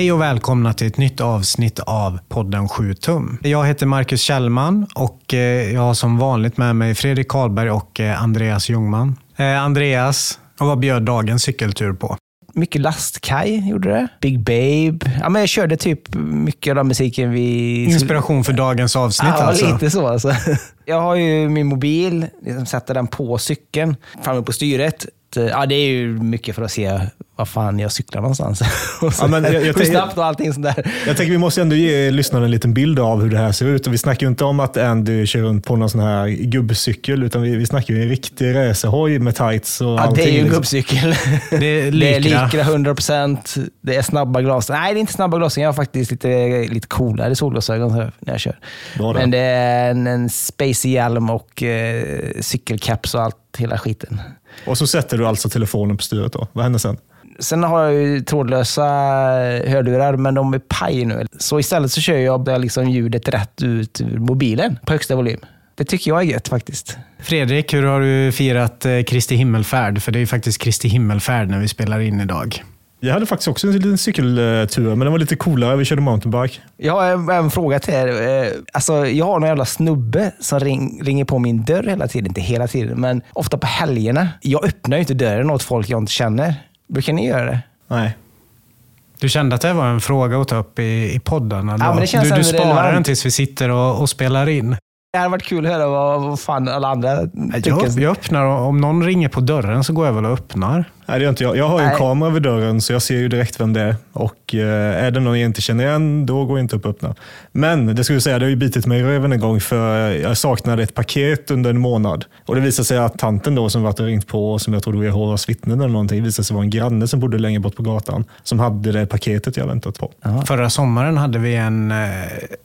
Hej och välkomna till ett nytt avsnitt av podden 7 tum. Jag heter Marcus Kjellman och eh, jag har som vanligt med mig Fredrik Karlberg och eh, Andreas Ljungman. Eh, Andreas, vad bjöd dagens cykeltur på? mycket lastkaj, gjorde det. Big Babe. Ja, men jag körde typ mycket av den musiken vi... Inspiration för dagens avsnitt ja, alltså? lite så alltså. Jag har ju min mobil, liksom sätter den på cykeln, framme på styret. Ja, det är ju mycket för att se vad fan jag cyklar någonstans. ja, men jag, jag hur snabbt och allting sånt där. Jag tänker vi måste ändå ge lyssnarna en liten bild av hur det här ser ut. Och vi snackar ju inte om att Andy kör runt på någon sån här gubbcykel, utan vi, vi snackar ju en riktig racerhoj med tights och ja, allting. Det är ju en liksom. gubbcykel. Det är är 100%. Det är snabba glas. Nej, det är inte snabba glas. Jag har faktiskt lite, lite coolare solglasögon när jag kör. Bra Men det är en, en spacey hjälm och eh, cykelcaps och allt, hela skiten. Och så sätter du alltså telefonen på styret då. Vad händer sen? Sen har jag ju trådlösa hörlurar, men de är paj nu. Så istället så kör jag liksom ljudet rätt ut ur mobilen på högsta volym. Det tycker jag är gött faktiskt. Fredrik, hur har du firat eh, Kristi himmelfärd? För det är ju faktiskt Kristi himmelfärd när vi spelar in idag. Jag hade faktiskt också en liten cykeltur, men den var lite coolare. Vi körde mountainbike. Jag har en fråga till er. Eh, alltså, jag har någon jävla snubbe som ring, ringer på min dörr hela tiden. Inte hela tiden, men ofta på helgerna. Jag öppnar ju inte dörren åt folk jag inte känner. Brukar ni göra det? Nej. Du kände att det var en fråga att ta upp i, i podden? Eller? Ja, men det känns du, du sparar den tills vi sitter och, och spelar in? Det hade varit kul att höra vad, vad fan alla andra tycker. Jag, jag öppnar, om någon ringer på dörren så går jag väl och öppnar. Nej, det gör inte jag. Jag har ju en kamera vid dörren så jag ser ju direkt vem det är. Och eh, är det någon jag inte känner igen, då går jag inte upp och öppnar. Men det skulle jag säga, det har ju bitit mig i röven en gång för jag saknade ett paket under en månad. Och det visade sig att tanten då som varit och ringt på, som jag trodde var Jehovas vittnen eller någonting, visade sig vara en granne som bodde längre bort på gatan. Som hade det paketet jag väntat på. Aha. Förra sommaren hade vi en, eh,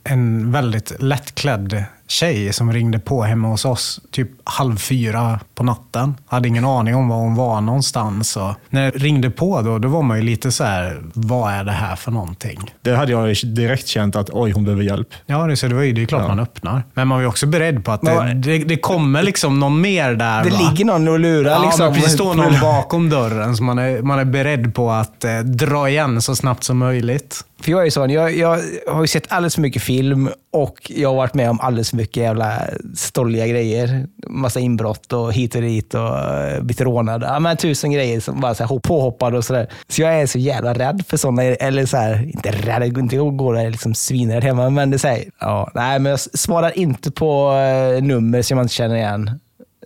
en väldigt lättklädd tjej som ringde på hemma hos oss typ halv fyra på natten. Hade ingen aning om var hon var någonstans. Och när jag ringde på då, då var man ju lite så här, vad är det här för någonting? Det hade jag direkt känt att oj, hon behöver hjälp. Ja, det, så det, var ju, det är klart ja. man öppnar. Men man var ju också beredd på att det, det, det kommer liksom någon mer där. Det va? ligger någon och lurar. Ja, liksom. precis. står någon bakom dörren så man är, man är beredd på att eh, dra igen så snabbt som möjligt. För jag är sån, jag, jag har ju sett alldeles för mycket film och jag har varit med om alldeles för mycket jävla stolliga grejer. Massa inbrott och hit och dit och eh, blivit rånad. Ja, men tusen grejer som bara så här, påhoppade och sådär. Så jag är så jävla rädd för sådana, eller så här, inte rädd, inte går och liksom svinrädd hemma, men det säger, ja, nej, men jag svarar inte på eh, nummer som jag inte känner igen.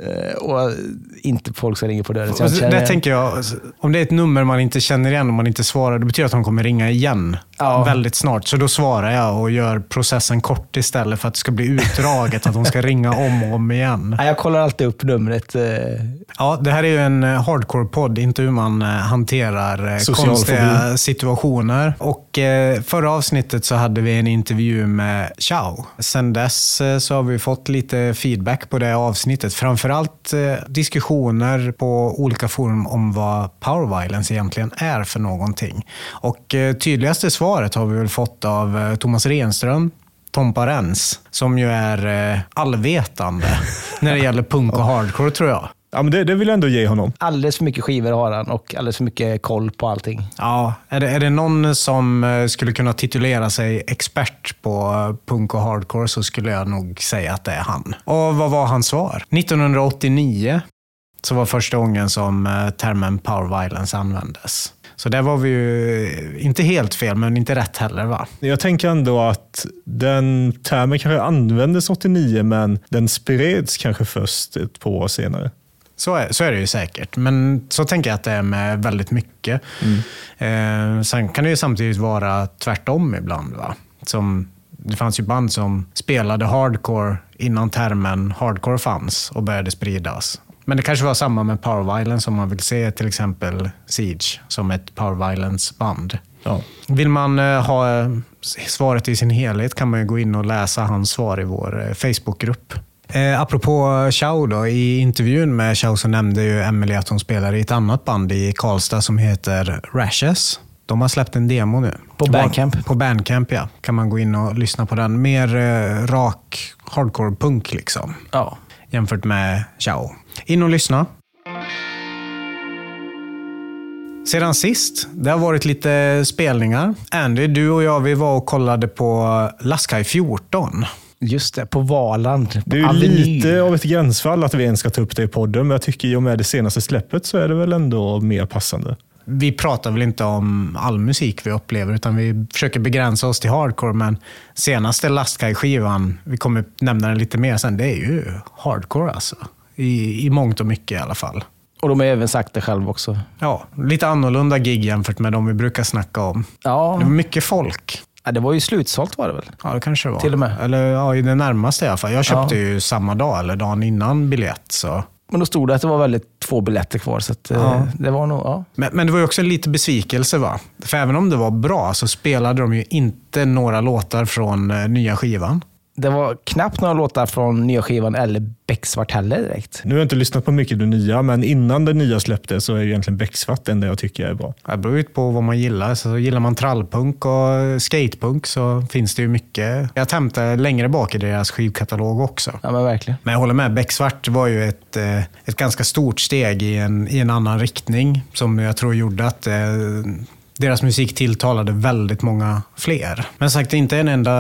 Eh, och inte folk som ringer på dörren. Så jag det tänker jag, om det är ett nummer man inte känner igen och man inte svarar, det betyder att de kommer ringa igen ja. väldigt snart. Så då svarar jag och gör processen kort istället för att det ska bli utdraget, att de ska ringa om och om igen. Ja, jag kollar alltid upp numret. Eh. Ja, det här är ju en eh, hardcore-podd, inte hur man hanterar Social konstiga fobi. situationer. Och förra avsnittet så hade vi en intervju med Chao. Sen dess så har vi fått lite feedback på det avsnittet. Framför framförallt eh, diskussioner på olika forum om vad power violence egentligen är för någonting. Och eh, tydligaste svaret har vi väl fått av eh, Thomas Renström, Tompa Rens, som ju är allvetande när det gäller punk och hardcore tror jag. Ja, men det, det vill jag ändå ge honom. Alldeles för mycket skivor har han och alldeles för mycket koll på allting. Ja, är det, är det någon som skulle kunna titulera sig expert på punk och hardcore så skulle jag nog säga att det är han. Och vad var hans svar? 1989 så var första gången som eh, termen power violence användes. Så där var vi ju inte helt fel, men inte rätt heller va? Jag tänker ändå att den termen kanske användes 89, men den spreds kanske först ett par år senare. Så är, så är det ju säkert, men så tänker jag att det är med väldigt mycket. Mm. Eh, sen kan det ju samtidigt vara tvärtom ibland. Va? Som, det fanns ju band som spelade hardcore innan termen hardcore fanns och började spridas. Men det kanske var samma med Power Violence om man vill se till exempel Siege som ett Power Violence-band. Ja. Vill man uh, ha uh, svaret i sin helhet kan man gå in och läsa hans svar i vår uh, Facebookgrupp. Eh, apropå Chao då, i intervjun med Chao så nämnde ju Emily att hon spelar i ett annat band i Karlstad som heter Rashes. De har släppt en demo nu. På Bandcamp? På Bandcamp, ja. Kan man gå in och lyssna på den. Mer eh, rak hardcore-punk liksom. Ja. Jämfört med Chao. In och lyssna. Sedan sist, det har varit lite spelningar. Andy, du och jag vi var och kollade på Lastkaj 14. Just det, på Valand. Det är Aveny. lite av ett gränsfall att vi ens ska ta upp det i podden, men jag tycker i och med det senaste släppet så är det väl ändå mer passande. Vi pratar väl inte om all musik vi upplever, utan vi försöker begränsa oss till hardcore. Men senaste Lastkaj-skivan, vi kommer nämna den lite mer sen, det är ju hardcore alltså. I, I mångt och mycket i alla fall. Och de har även sagt det själv också. Ja, lite annorlunda gig jämfört med de vi brukar snacka om. Ja, Det var mycket folk. Ja, det var ju slutsålt var det väl? Ja, det kanske det var. Till och med. Eller ja, i det närmaste i alla fall. Jag köpte Ja. ju samma dag eller dagen innan biljett. Så. Men då stod det att det var väldigt få biljetter kvar, så att, eh, Ja. det var nog... Ja. Men, men det var ju också lite besvikelse. va? För även om det var bra så spelade de ju inte några låtar från eh, nya skivan. Det var knappt några låtar från nya skivan eller Becksvart heller direkt. Nu har jag inte lyssnat på mycket det nya, men innan det nya släpptes så är ju egentligen Becksvart det enda jag tycker är bra. Det beror ju på vad man gillar. Så gillar man trallpunk och skatepunk så finns det ju mycket att hämta längre bak i deras skivkatalog också. Ja, men verkligen. Men jag håller med, Becksvart var ju ett, eh, ett ganska stort steg i en, i en annan riktning som jag tror gjorde att eh, deras musik tilltalade väldigt många fler. Men sagt, inte en enda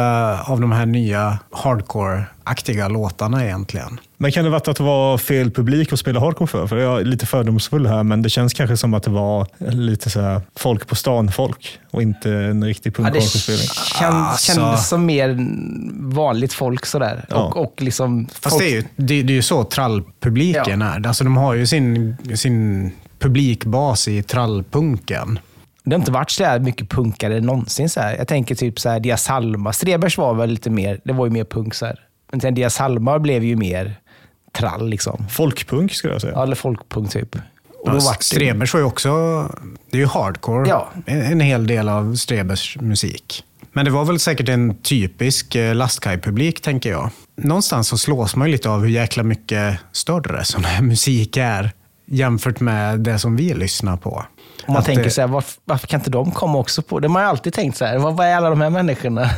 av de här nya hardcore-aktiga låtarna egentligen. Men kan det varit att det var fel publik att spela hardcore för? För jag är lite fördomsfull här, men det känns kanske som att det var lite så här folk på stan-folk och inte en riktig Ja, det punk-hardcore-spelning. känns, Alltså. kändes som mer vanligt folk sådär. Ja. Och, och liksom Fast folk, det är ju, det, det är ju så trallpubliken är. Alltså, de har ju sin, sin publikbas i trallpunken. Det har inte varit så här mycket punkare någonsin. Så här. Jag tänker typ så här, Dia Salma. Strebers var väl lite mer, det var ju mer punk. Så här. Men sen Dia Salma blev ju mer trall. Liksom. Folkpunk skulle jag säga. Ja, Eller folkpunk typ. Och Ja, Strebers var ju också, det är ju hardcore, Ja. en, en hel del av Strebers musik. Men det var väl säkert en typisk eh, Lastkaj-publik, tänker jag. Någonstans så slås man ju lite av hur jäkla mycket större sån här musik är jämfört med det som vi lyssnar på. Om man tänker det- så här, varför, varför kan inte de komma också på? Det har man ju alltid tänkt så här, vad, vad är alla de här människorna?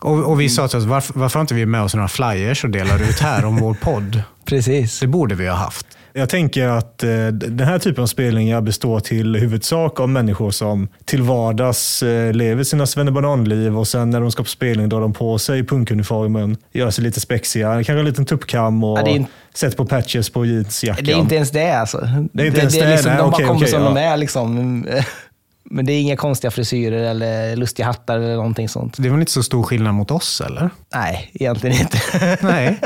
Och, och vi sa till oss, varför, varför har inte vi med oss några flyers och delar ut här om vår podd? Precis. Det borde vi ha haft. Jag tänker att eh, den här typen av spelningar består till huvudsak av människor som till vardags eh, lever sina svennebananliv och sen när de ska på spelning drar de på sig punkuniformen, gör sig lite spexiga, kanske en liten tuppkam och Ja, det är sätter på patches på jeansjackan. Det är inte ens det alltså. Det är inte ens det, liksom, nej, de bara okej, kommer okej, som ja. de är. Liksom. Men det är inga konstiga frisyrer eller lustiga hattar eller någonting sånt. Det är väl inte så stor skillnad mot oss, eller? Nej, egentligen inte. Nej.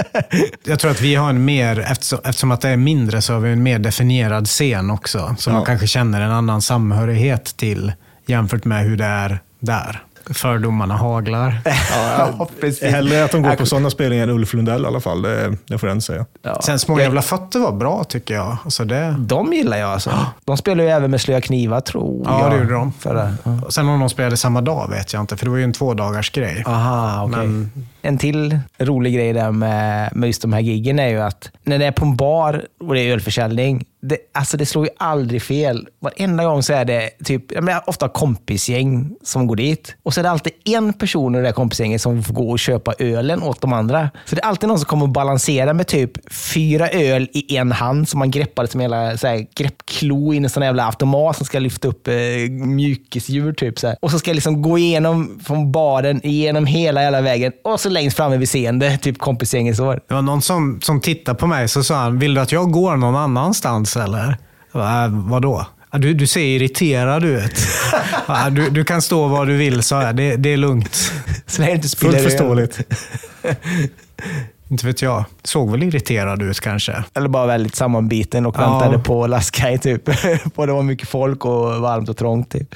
Jag tror att vi har en mer, eftersom, eftersom att det är mindre, så har vi en mer definierad scen också. Som Ja. man kanske känner en annan samhörighet till jämfört med hur det är där. Fördomarna haglar. ja. Hellre att de går på sådana spelningar än Ulf Lundell i alla fall, det, det får den säga. Ja. Sen Små Jag- jävla fötter var bra tycker jag. Alltså det, De gillar jag alltså. De spelar ju även med Slöa knivar tror Ja, jag. det gjorde de. Förra. Ja. Sen om de spelade samma dag vet jag inte, för det var ju en tvådagars grej. Aha, okej. Men- en till rolig grej där med, med just de här giggen är ju att när det är på en bar och det är ölförsäljning, det, alltså det slår ju aldrig fel. Varenda gång så är det typ, jag menar, ofta kompisgäng som går dit. Och så är det alltid en person i det där kompisgänget som får gå och köpa ölen åt de andra. Så det är alltid någon som kommer och balanserar med typ fyra öl i en hand som man greppar som hela så här, greppklo i en sån jävla automat som ska lyfta upp eh, mjukisdjur. Typ, så här. Och så ska jag liksom gå igenom från baren, igenom hela jävla vägen och så längst framme vid scenen, där typ kompisgänget står. Det var någon som, som tittade på mig så sa han, vill du att jag går någon annanstans eller? Jag bara, äh, vadå? "Ja, Du, du ser irriterad ut. "Ja, Du, du kan stå var du vill, sa jag. Det, det är lugnt. Så det inte spiller Fullt förståeligt. Inte vet jag. Såg väl irriterad ut kanske. Eller bara väldigt sammanbiten och Ja. väntade på Laskaj. Typ. och det var mycket folk och varmt och trångt. Typ.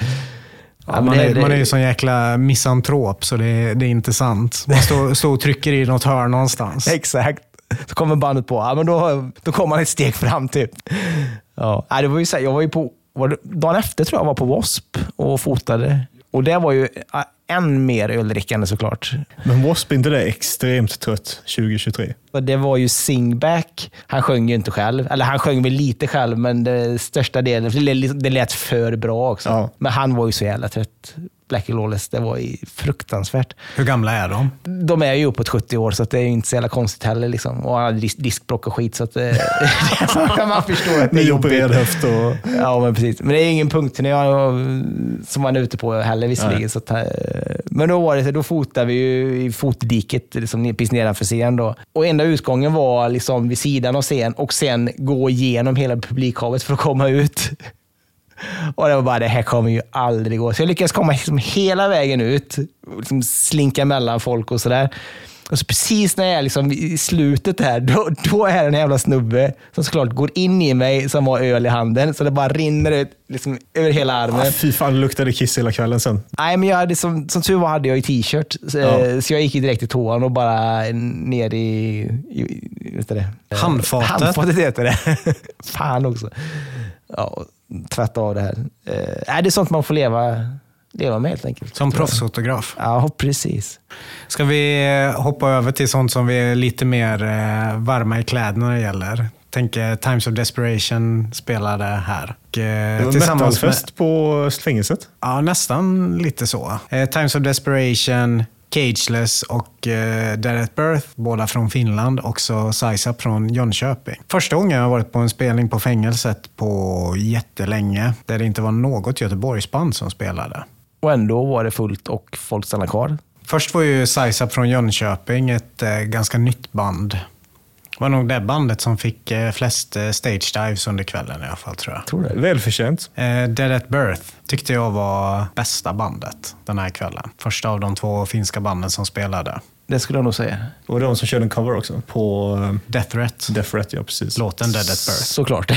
Ja, man, är, man är ju sån jäkla misantrop så det, det är inte sant. Man står, står och trycker i något hörn någonstans. Exakt. Så kommer bandet på. Ja, men då, då kommer man ett steg fram typ. Ja. Det var ju så här, jag var ju på, var det, dagen efter tror jag var på W.A.S.P. och fotade. Och det var ju än mer öldrickande såklart. Men W.A.S.P. inte det extremt trött 2023? Och Det var ju Singback. Han sjöng ju inte själv. Eller han sjöng väl lite själv, men det största delen, det lät för bra också. Ja. Men han var ju så jävla trött. Black Lawless. Det var fruktansvärt. Hur gamla är de? De är ju uppåt 70 år, så att det är inte så jävla konstigt heller. Liksom. Och han hade disk diskbråck och skit, så att det, man förstår att det är jobbigt. höft och... Ja, men precis. Men det är ingen punkturné som man är ute på heller visserligen. Så att, eh, men då var det så, då fotade vi ju i fotdiket liksom, precis nedanför scen. Då. Och enda utgången var liksom vid sidan av scen och sen gå igenom hela publikhavet för att komma ut. Och det var bara, det här kommer ju aldrig gå. Så jag lyckades komma liksom hela vägen ut, liksom slinka mellan folk och sådär. Och så precis när jag är liksom i slutet här, då, då är det en jävla snubbe som såklart går in i mig som har öl i handen, så det bara rinner ut liksom över hela armen. Ah, fy fan, det luktade kiss hela kvällen sen. Nej, men jag hade, som, som tur var hade jag ju t-shirt, så, Ja. så jag gick direkt i toan och bara ner i... i vet det? Handfatet. Handfatet heter det. Fan också. Ja, tvätta av det här. Eh, är det är sånt man får leva, leva med helt enkelt. Som proffsfotograf. Ja, precis. Ska vi eh, hoppa över till sånt som vi är lite mer eh, varma i kläderna när det gäller? Tänk eh, Times of Desperation spelade här. Och, tillsammans med- på fängelset. Ja, nästan lite så. Eh, Times of Desperation, Cageless och eh, Dead at Birth, båda från Finland. Också Size Up från Jönköping. Första gången jag varit på en spelning på fängelset på jättelänge, där det inte var något Göteborgsband som spelade. Och ändå var det fullt och folk stannade kvar. Först var ju Size Up från Jönköping ett eh, ganska nytt band. Det var nog det bandet som fick eh, flest eh, stage dives under kvällen i alla fall tror jag. Tror du? Välförtjänt. Eh, Dead at Birth tyckte jag var bästa bandet den här kvällen. Första av de två finska banden som spelade. Det skulle jag nog säga. Det var de som körde en cover också på Death Threat. Death Threat, ja precis. Låten Dead at Birth. Såklart.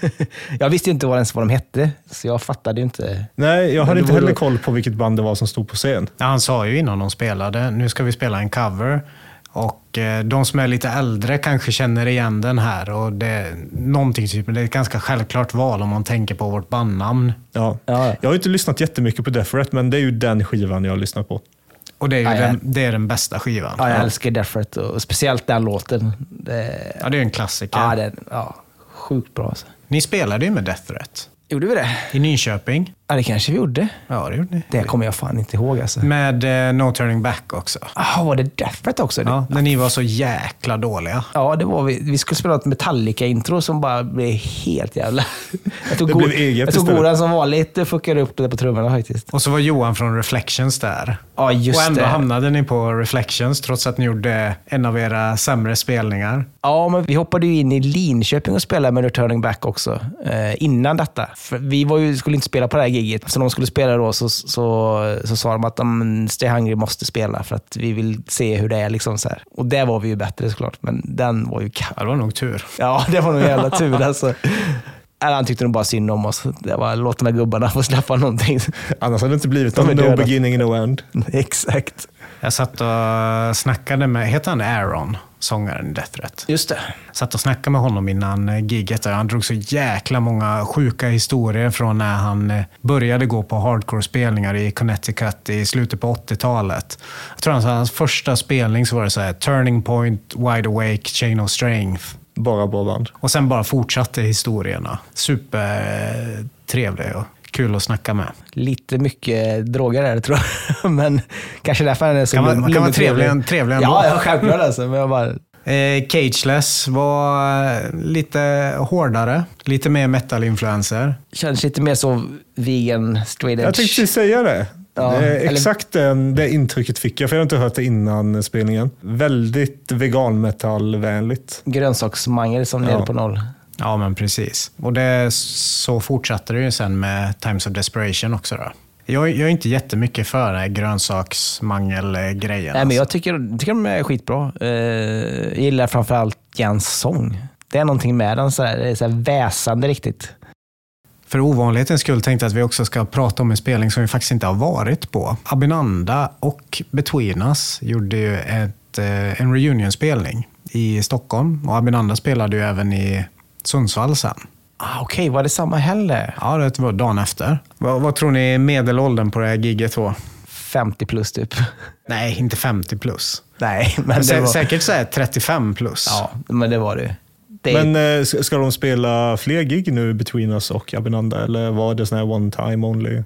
jag visste ju inte vad, ens vad de hette, så jag fattade ju inte. Nej, jag hade det inte heller koll på vilket band det var som stod på scen. Ja, han sa ju innan de spelade, nu ska vi spela en cover. Och eh, de som är lite äldre kanske känner igen den här. Och det, är någonting typ, det är ett ganska självklart val om man tänker på vårt bandnamn. Ja. Ja. Jag har inte lyssnat jättemycket på Death Threat, men det är ju den skivan jag har lyssnat på. Och det är ju Ja. Den, det är den bästa skivan. Ja, jag älskar Death Threat och speciellt den låten. Det, Ja, det är en klassiker. ja, den, ja, sjukt bra. Alltså. Ni spelade ju med Death Threat Gjorde vi det? i Nyköping. Ja, det kanske vi gjorde. Ja, det gjorde ni. Det kommer jag fan inte ihåg alltså. Med eh, No Turning Back också. Jaha, var det Threat också? Ja, när ni var så jäkla dåliga. Ja, det var vi. Vi skulle spela ett Metallica-intro som bara blev helt jävla... Jag tog, Det blev eget jag tog. Goran som vanligt och fuckade upp det på trummorna faktiskt. Och så var Johan från Reflections där. Ja, just och ändå det. hamnade ni på Reflections trots att ni gjorde en av era sämre spelningar. Ja, men vi hoppade ju in i Linköping och spelade med Returning Back också, eh, innan detta. För vi var ju, skulle inte spela på det här giget, så när de skulle spela då så, så, så sa de att mm, Stay Hungry måste spela för att vi vill se hur det är. Liksom så här. Och där var vi ju bättre såklart, men den var ju kass. Ja, det var nog tur. Ja, det var nog jävla tur alltså. Eller han tyckte nog bara synd om oss. Det var, låt de här gubbarna få släppa någonting. Annars hade det inte blivit De någon no döda. beginning, no end. Exakt. Jag satt och snackade med, heter han Aaron, sångaren i Death Threat? Just det. Satt och snackade med honom innan eh, giget. Han drog så jäkla många sjuka historier från när han eh, började gå på hardcore-spelningar i Connecticut i slutet på 80-talet. Jag tror sa hans första spelning så var det så här Turning Point, Wide Awake, Chain of Strength. Bara bra band. Och sen bara fortsatte historierna. Supertrevlig och kul att snacka med. Lite mycket droger är det tror jag. Men kanske därför han är så Kan vara- lugn- kan vara trevlig- trevlig. ändå. Ja, ja, självklart alltså. Men jag bara, Eh, Cageless var eh, lite hårdare, lite mer metal-influenser. känns lite mer så vegan, straight edge. Jag tänkte säga det. Ja, det eller- exakt den, det intrycket fick jag, för jag har inte hört det innan spelningen. Väldigt vegan-metallvänligt. Grönsaksmangel som Ja. nere på noll. Ja, men precis. Och det, så fortsatte det ju sen med Times of Desperation också. Då. Jag, jag är inte jättemycket för den här grönsaksmangel-grejen. Nej, men jag tycker, tycker de är skitbra. Eh, jag gillar framförallt Jans sång. Det är någonting med den, så här, det är så här väsande riktigt. För ovanlighetens skull tänkte jag att vi också ska prata om en spelning som vi faktiskt inte har varit på. Abinanda och Between Us gjorde ju ett, eh, en reunion-spelning i Stockholm. Och Abinanda spelade ju även i Sundsvall sen. Ah, Okej, var det samma heller? Ja, det var dagen efter. Vad, vad tror ni medelåldern på det här giget var? 50 plus typ. Nej, inte 50 plus. Nej, men det var... Säkert så här 35 plus. Ja, men det var det. det är, Men eh, ska de spela fler gig nu, Between Us och Abinanda, eller var det sån här one time only?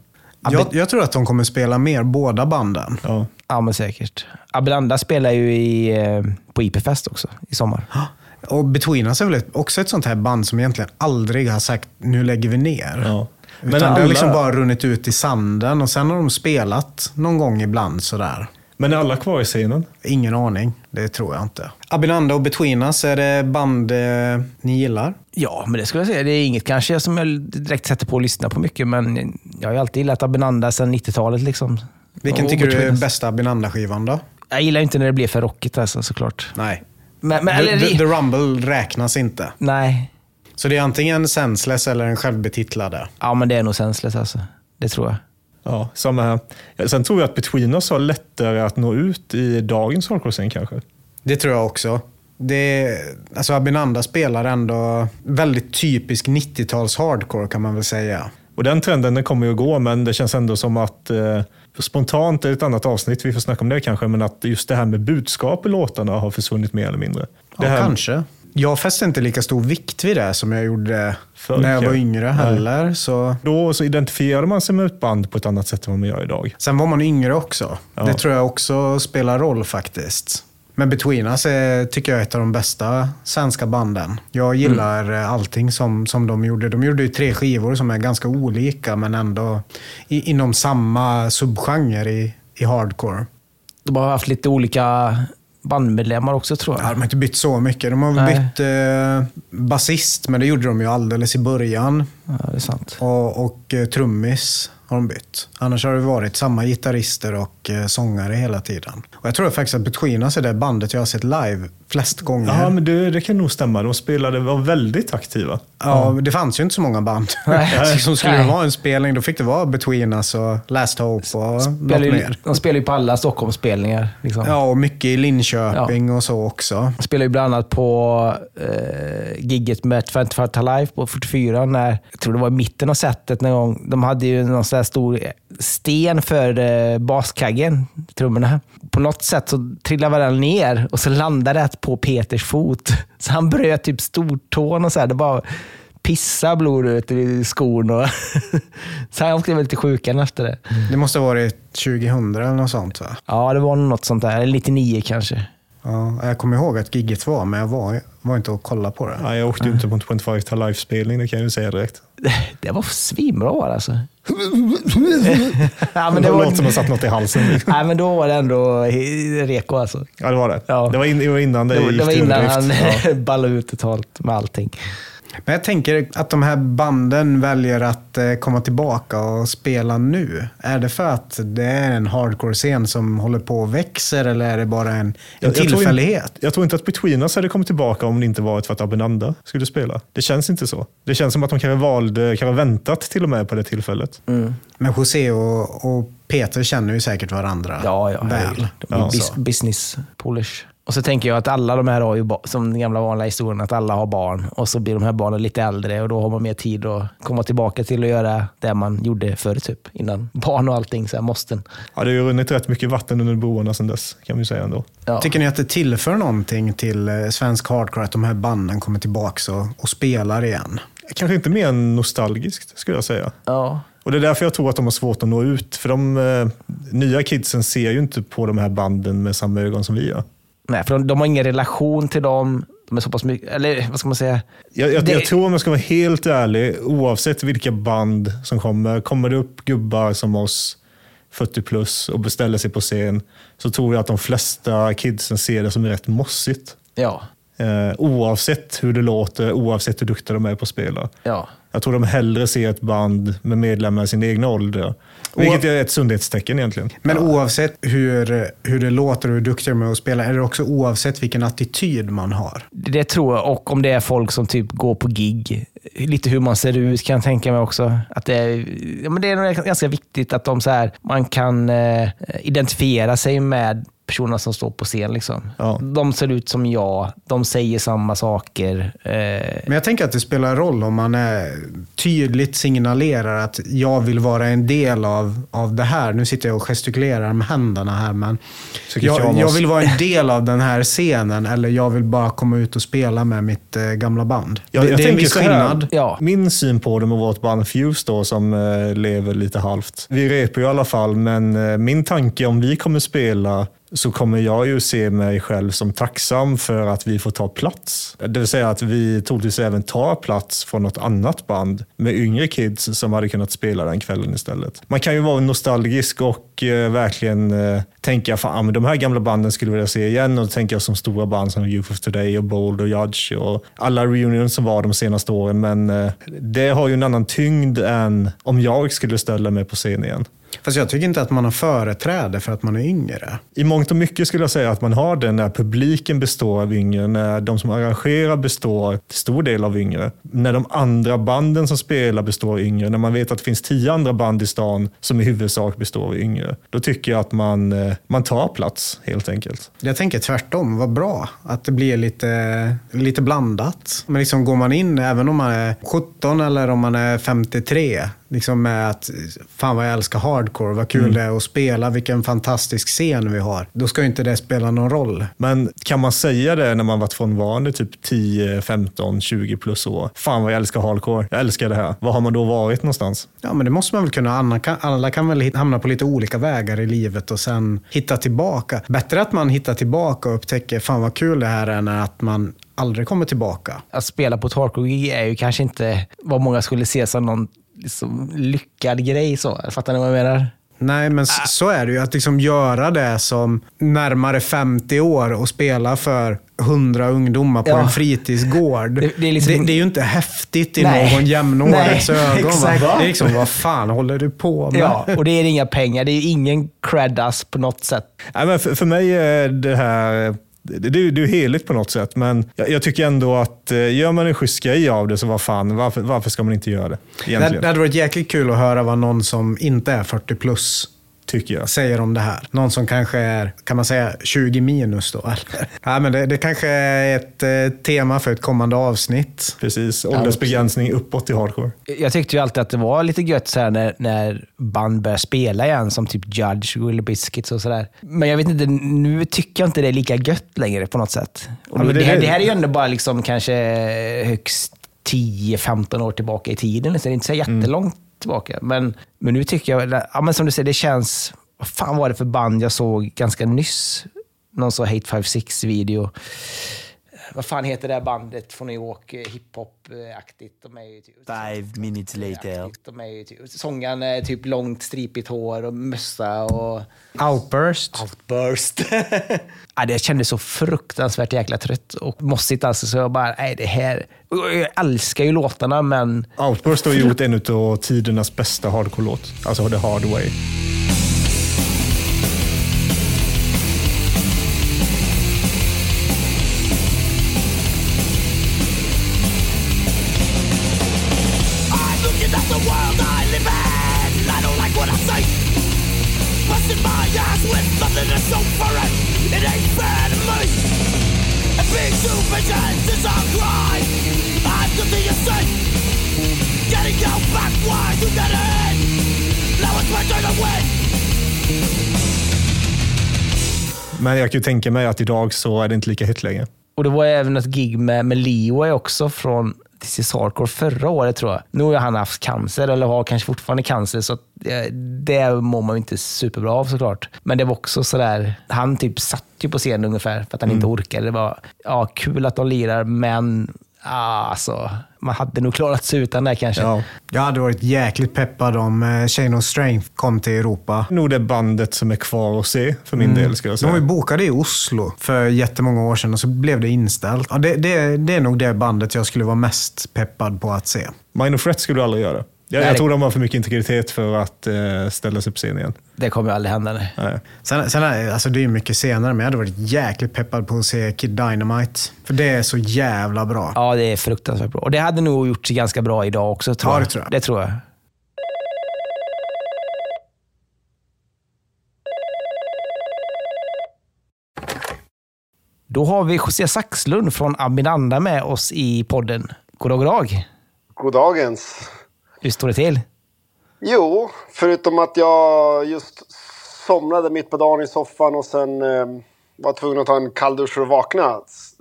Jag, jag tror att de kommer spela mer, båda banden. Ja. Ja, men säkert. Abelanda spelar ju i, eh, på IP-fest också i sommar. Och Between Us är väl också ett sånt här band som egentligen aldrig har sagt nu lägger vi ner. Ja. Utan Men, det har alla, liksom bara runnit ut i sanden och sen har de spelat någon gång ibland sådär. men är alla kvar i scenen? Ingen aning, det tror jag inte. Abinanda och Between Us, är det band eh, ni gillar? Ja, men det skulle jag säga. Det är inget kanske som jag direkt sätter på och lyssnar på mycket, men jag har ju alltid gillat Abinanda sedan 90-talet. Liksom. Vilken Och tycker du är bästa Abinanda-skivan då? Jag gillar inte när det blir för rockigt alltså, såklart. Nej. Men, men, the, eller, the, the Rumble räknas inte. nej, Så det är antingen Senseless eller en självbetitlade. ja, men det är nog senseless alltså. Det tror jag. Ja, samma här. Sen tror jag att Between Us har lättare att nå ut i dagens hardcore-scen kanske. Det tror jag också. Det, alltså Abinanda spelar ändå väldigt typisk 90-tals hardcore kan man väl säga. Och den trenden den kommer ju att gå, men det känns ändå som att eh, spontant är ett annat avsnitt, vi får snacka om det kanske, men att just det här med budskap i låtarna har försvunnit mer eller mindre. Ja, här, kanske. Jag fäste inte lika stor vikt vid det som jag gjorde Förr, när jag var yngre Nej. heller. Så. Då så identifierade man sig med ett band på ett annat sätt än vad man gör idag. Sen var man yngre också. Ja. Det tror jag också spelar roll faktiskt. Men Between Us är, tycker jag är ett av de bästa svenska banden. Jag gillar Mm. allting som, som de gjorde. De gjorde ju tre skivor som är ganska olika men ändå i, inom samma subgenre i, i hardcore. De har haft lite olika bandmedlemmar också tror Ja, jag. de har inte bytt så mycket. De har Nej. bytt eh, basist, men det gjorde de ju alldeles i början. Ja, det är sant. Och, och eh, trummis har de bytt. Annars har det varit samma gitarrister och eh, sångare hela tiden. Och jag tror faktiskt att Between Us är det bandet jag har sett live flest gånger. Ja, men det, det kan nog stämma. De spelade, var väldigt aktiva. Ja, det fanns ju inte så många band. Som skulle Nej. det vara en spelning, då fick det vara Between Us och Last Hope och något Spelar ju, mer. de spelar ju på alla Stockholmsspelningar. Liksom. Ja, och mycket i Linköping och så också. De spelar ju bland annat på eh, gigget med 25 to Life på 44, när, jag tror det var i mitten av setet någon gång. De hade ju någon sån här stor sten för eh, baskaggen, trummorna. På något sätt så trillade den ner och så landade det på Peters fot. Så han bröt typ stortån och så här. Det bara pissa blod ut i skon. Och så han blev lite sjukan efter det. Det måste ha varit 2000 eller något sånt va? Ja, det var något sånt där. Eller 99 kanske. Ja, jag kommer ihåg att gigget var, men jag var, var inte och kollade på det. Ja, jag åkte ju inte på en 25 to Life-spelning, det kan jag ju säga direkt. Det var svinbra alltså. ja, men Det det låter som var, att satt något i halsen. nej, men då var det ändå reko alltså. Ja, det var det. Ja. Det, var in, det var innan det, Det, var- gick det var innan han Ja. ballade ut totalt med allting. Men jag tänker att de här banden väljer att eh, komma tillbaka och spela nu. Är det för att det är en hardcore-scen som håller på och växer eller är det bara en, en Jag- jag tror in- tillfällighet? Jag tror inte att Between Us hade kommit tillbaka om det inte varit för att Abinanda skulle spela. Det känns inte så. Det känns som att de kanske valde, kanske väntat till och med på det tillfället. Men José och, och Peter känner ju säkert varandra Ja, ja. väl. Ja. bus- business polish. Och så tänker jag att alla de här har ju, som den gamla vanliga historien, att alla har barn. Och så blir de här barnen lite äldre och då har man mer tid att komma tillbaka till att göra det man gjorde förr, typ. Innan barn och allting, så här måsten. Ja, det har ju runnit rätt mycket vatten under broarna sedan dess, kan vi säga ändå. Ja. Tycker ni att det tillför någonting till eh, svensk hardcore att de här banden kommer tillbaka och, och spelar igen? Kanske inte mer nostalgiskt, skulle jag säga. ja. Och Det är därför jag tror att de har svårt att nå ut. För de eh, nya kidsen ser ju inte på de här banden med samma ögon som vi gör. Nej, för de, de har ingen relation till dem. De är så pass mycket, eller vad ska man säga? Jag, jag, Det- jag tror om jag ska vara helt ärlig, oavsett vilka band som kommer, kommer det upp gubbar som oss, 40 plus, och beställer sig på scen, så tror jag att de flesta kidsen ser det som rätt mossigt. Ja. Eh, oavsett hur det låter, oavsett hur duktiga de är på att spela. Ja. Jag tror de hellre ser ett band med medlemmar i sin egna ålder. Vilket är ett sundhetstecken egentligen. Men oavsett hur, hur det låter och hur duktiga de är att spela, är det också oavsett vilken attityd man har? Det det tror jag. Och om det är folk som typ går på gig. Lite hur man ser ut kan jag tänka mig också. Att det, är, ja, men det är nog ganska viktigt att de så här, man kan eh, identifiera sig med personerna som står på scen. Liksom. Ja. De ser ut som jag, de säger samma saker. Eh, Men jag tänker att det spelar roll om man är tydligt signalerar att jag vill vara en del av, av det här. Nu sitter jag och gestikulerar med händerna här, men jag, jag måste- jag vill vara en del av den här scenen eller jag vill bara komma ut och spela med mitt eh, gamla band. Jag, det, jag det är en tänker viss skillnad. Ja. Min syn på det med vårt band Fuse då, som eh, lever lite halvt. Vi repar ju i alla fall, men eh, min tanke om vi kommer spela så kommer jag ju se mig själv som tacksam för att vi får ta plats. Det vill säga att vi troligtvis även tar plats från något annat band med yngre kids som hade kunnat spela den kvällen istället. Man kan ju vara nostalgisk och eh, verkligen eh, tänka fan men de här gamla banden skulle jag vilja se igen och då tänker jag som stora band som Youth of Today och Bold och Judge och alla reunions som var de senaste åren. Men eh, det har ju en annan tyngd än om jag skulle ställa mig på scen igen. Fast jag tycker inte att man har företräde för att man är yngre. I mångt och mycket skulle jag säga att man har det när publiken består av yngre, när de som arrangerar består till stor del av yngre. När de andra banden som spelar består av yngre, när man vet att det finns tio andra band i stan som i huvudsak består av yngre. Då tycker jag att man, eh, man tar plats helt enkelt. Jag tänker tvärtom, vad bra att det blir lite, lite blandat. Men liksom går man in, även om man är 17 eller om man är 53, liksom med att fan vad jag älskar hardcore, vad kul det är att spela, vilken fantastisk scen vi har. Då ska ju inte det spela någon roll. Men kan man säga det när man varit frånvarande typ 10, 15, 20 plus år? Fan vad jag älskar hardcore. Jag älskar det här. Var har man då varit någonstans? Ja, men det måste man väl kunna. Alla kan, alla kan väl hamna på lite olika vägar i livet och sen hitta tillbaka. Bättre att man hittar tillbaka och upptäcker fan vad kul det här är än att man aldrig kommer tillbaka. att spela på ett hardcore-gig är ju kanske inte vad många skulle se som någon liksom, lyckad grej. Så. Fattar ni vad jag menar? Nej, men s- så är det ju. Att liksom göra det som närmare 50 år och spela för 100 ungdomar på Ja. en fritidsgård. Det- Det, det är liksom- det, är ju inte häftigt i Nej. någon jämnårigs ögon. Va? Det är liksom, vad fan håller du på med? Ja, och det är inga pengar. Det är ingen creddas på något sätt. Nej, men för, för mig är det här det, det, det är heligt på något sätt, men jag, jag tycker ändå att eh, gör man en schysst grej av det så vad fan, varför, varför ska man inte göra det? Det, Egentligen, det hade varit jäkligt kul att höra vad någon som inte är 40 plus tycker jag. säger om det här. Någon som kanske är, kan man säga, 20 minus då? Eller? Ja, men det, det kanske är ett eh, tema för ett kommande avsnitt. Precis, åldersbegränsning uppåt i hardcore. Jag tyckte ju alltid att det var lite gött så här när, när band började spela igen, som typ Judge, Willy Biscuits och sådär. Men jag vet inte, nu tycker jag inte det är lika gött längre på något sätt. Och Ja, det, det- här, det här är ju ändå bara liksom kanske högst 10-15 år tillbaka i tiden. Så det är inte så jättelångt tillbaka. Men, men nu tycker jag, ja, men som du säger, det känns... Vad fan var det för band jag såg ganska nyss? Någon sån Hate 56-video. Vad fan heter det här bandet från New York? eh, Hiphop-aktigt. De är ju typ, Five minutes later. De är ju typ, sångaren är typ långt stripigt hår och mössa och Outburst. outburst. ja, det kändes så fruktansvärt jäkla trött och mossigt alltså. Så jag bara, nej det här... Jag älskar ju låtarna men Outburst har gjort en av tidernas bästa hardcore-låt. Alltså The Hard Way. Is crime. I'm. Getting back why you get. Now it's my turn to win. Men jag kan ju tänka mig att idag så är det inte lika hett längre. Och det var även ett gig med, med Leeway också från Is Hardcore förra året tror jag. Nu har han haft cancer, eller har kanske fortfarande cancer, så att det, mår man ju inte superbra av såklart. Men det var också sådär, han typ satt ju på scenen ungefär för att han inte orkade. Det var ja, kul att de lirar, men ah, alltså, man hade nog klarat sig utan det kanske. Ja. Jag hade varit jäkligt peppad om eh, Chain of Strength kom till Europa. Nog det bandet som är kvar att se för min del, skulle jag De var ju säga. bokade i Oslo för jättemånga år sedan och så blev det inställt. Ja, det, det, det är nog det bandet jag skulle vara mest peppad på att se. Minor Threat skulle du aldrig göra. Jag, jag tror de har för mycket integritet för att eh, ställa sig på scen igen. Det kommer ju aldrig hända. Nej. Nej. Sen, sen alltså det är mycket senare, men jag hade varit jäkligt peppad på att se Kid Dynamite. För det är så jävla bra. Ja, det är fruktansvärt bra. Och det hade nog gjort sig ganska bra idag också, tror Ja, jag. det tror jag. Det tror jag. Då har vi José Saxlund från Abinanda med oss i podden. God dag, god dag. Goddagens. Hur står det till? Jo, förutom att jag just somnade mitt på dagen i soffan och sen eh, var tvungen att ta en kalldusch för att vakna.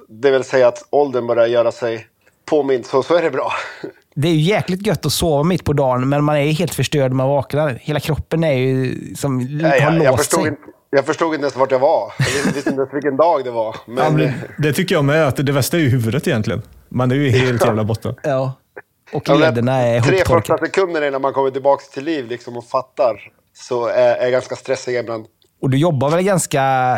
Det vill säga att åldern börjar göra sig påmind, så, så är det bra. Det är ju jäkligt gött att sova mitt på dagen, men man är ju helt förstörd när man vaknar. Hela kroppen är ju som Nej, har jag, jag, låst förstod sig. inte, jag förstod inte ens vart jag var. Jag visste inte ens vilken dag det var. Men, det, det tycker jag med, att det värsta är ju huvudet egentligen. Man är ju helt jävla borta. Ja. Och Ja, lederna är Tre första hoptorkade. sekunder innan man kommer tillbaka till liv liksom, och fattar så är, är ganska stressiga ibland. Och du jobbar väl ganska,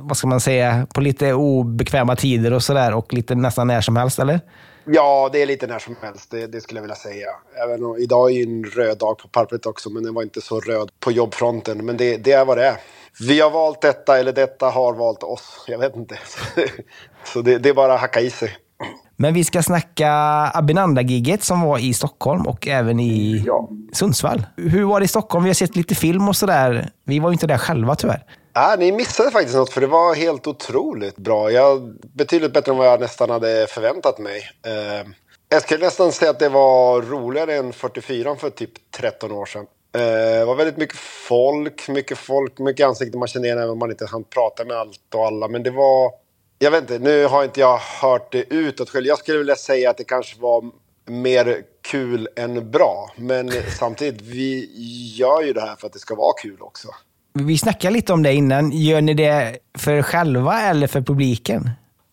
vad ska man säga, på lite obekväma tider och sådär och lite nästan när som helst, eller? Ja, det är lite när som helst, det, det skulle jag vilja säga. Även om, idag är ju en röd dag på pappret också, men den var inte så röd på jobbfronten. Men det, det är vad det är. Vi har valt detta, eller detta har valt oss. Jag vet inte. Så det, det är bara att hacka i sig. Men vi ska snacka Abinanda-giget som var i Stockholm och även i Ja. Sundsvall. Hur var det i Stockholm? Vi har sett lite film och sådär. Vi var ju inte där själva tyvärr. Ja, ni missade faktiskt något, för det var helt otroligt bra. Jag, betydligt bättre än vad jag nästan hade förväntat mig. Eh, jag skulle nästan säga att det var roligare än 44 för typ 13 år sedan. Eh, det var väldigt mycket folk, mycket folk, mycket ansikten man kände igen även om man inte hann prata med allt och alla. Men det var... Jag vet inte, nu har inte jag hört det utåt själv. Jag skulle vilja säga att det kanske var mer kul än bra. Men samtidigt, vi gör ju det här för att det ska vara kul också. Vi snackade lite om det innan. Gör ni det för er själva eller för publiken?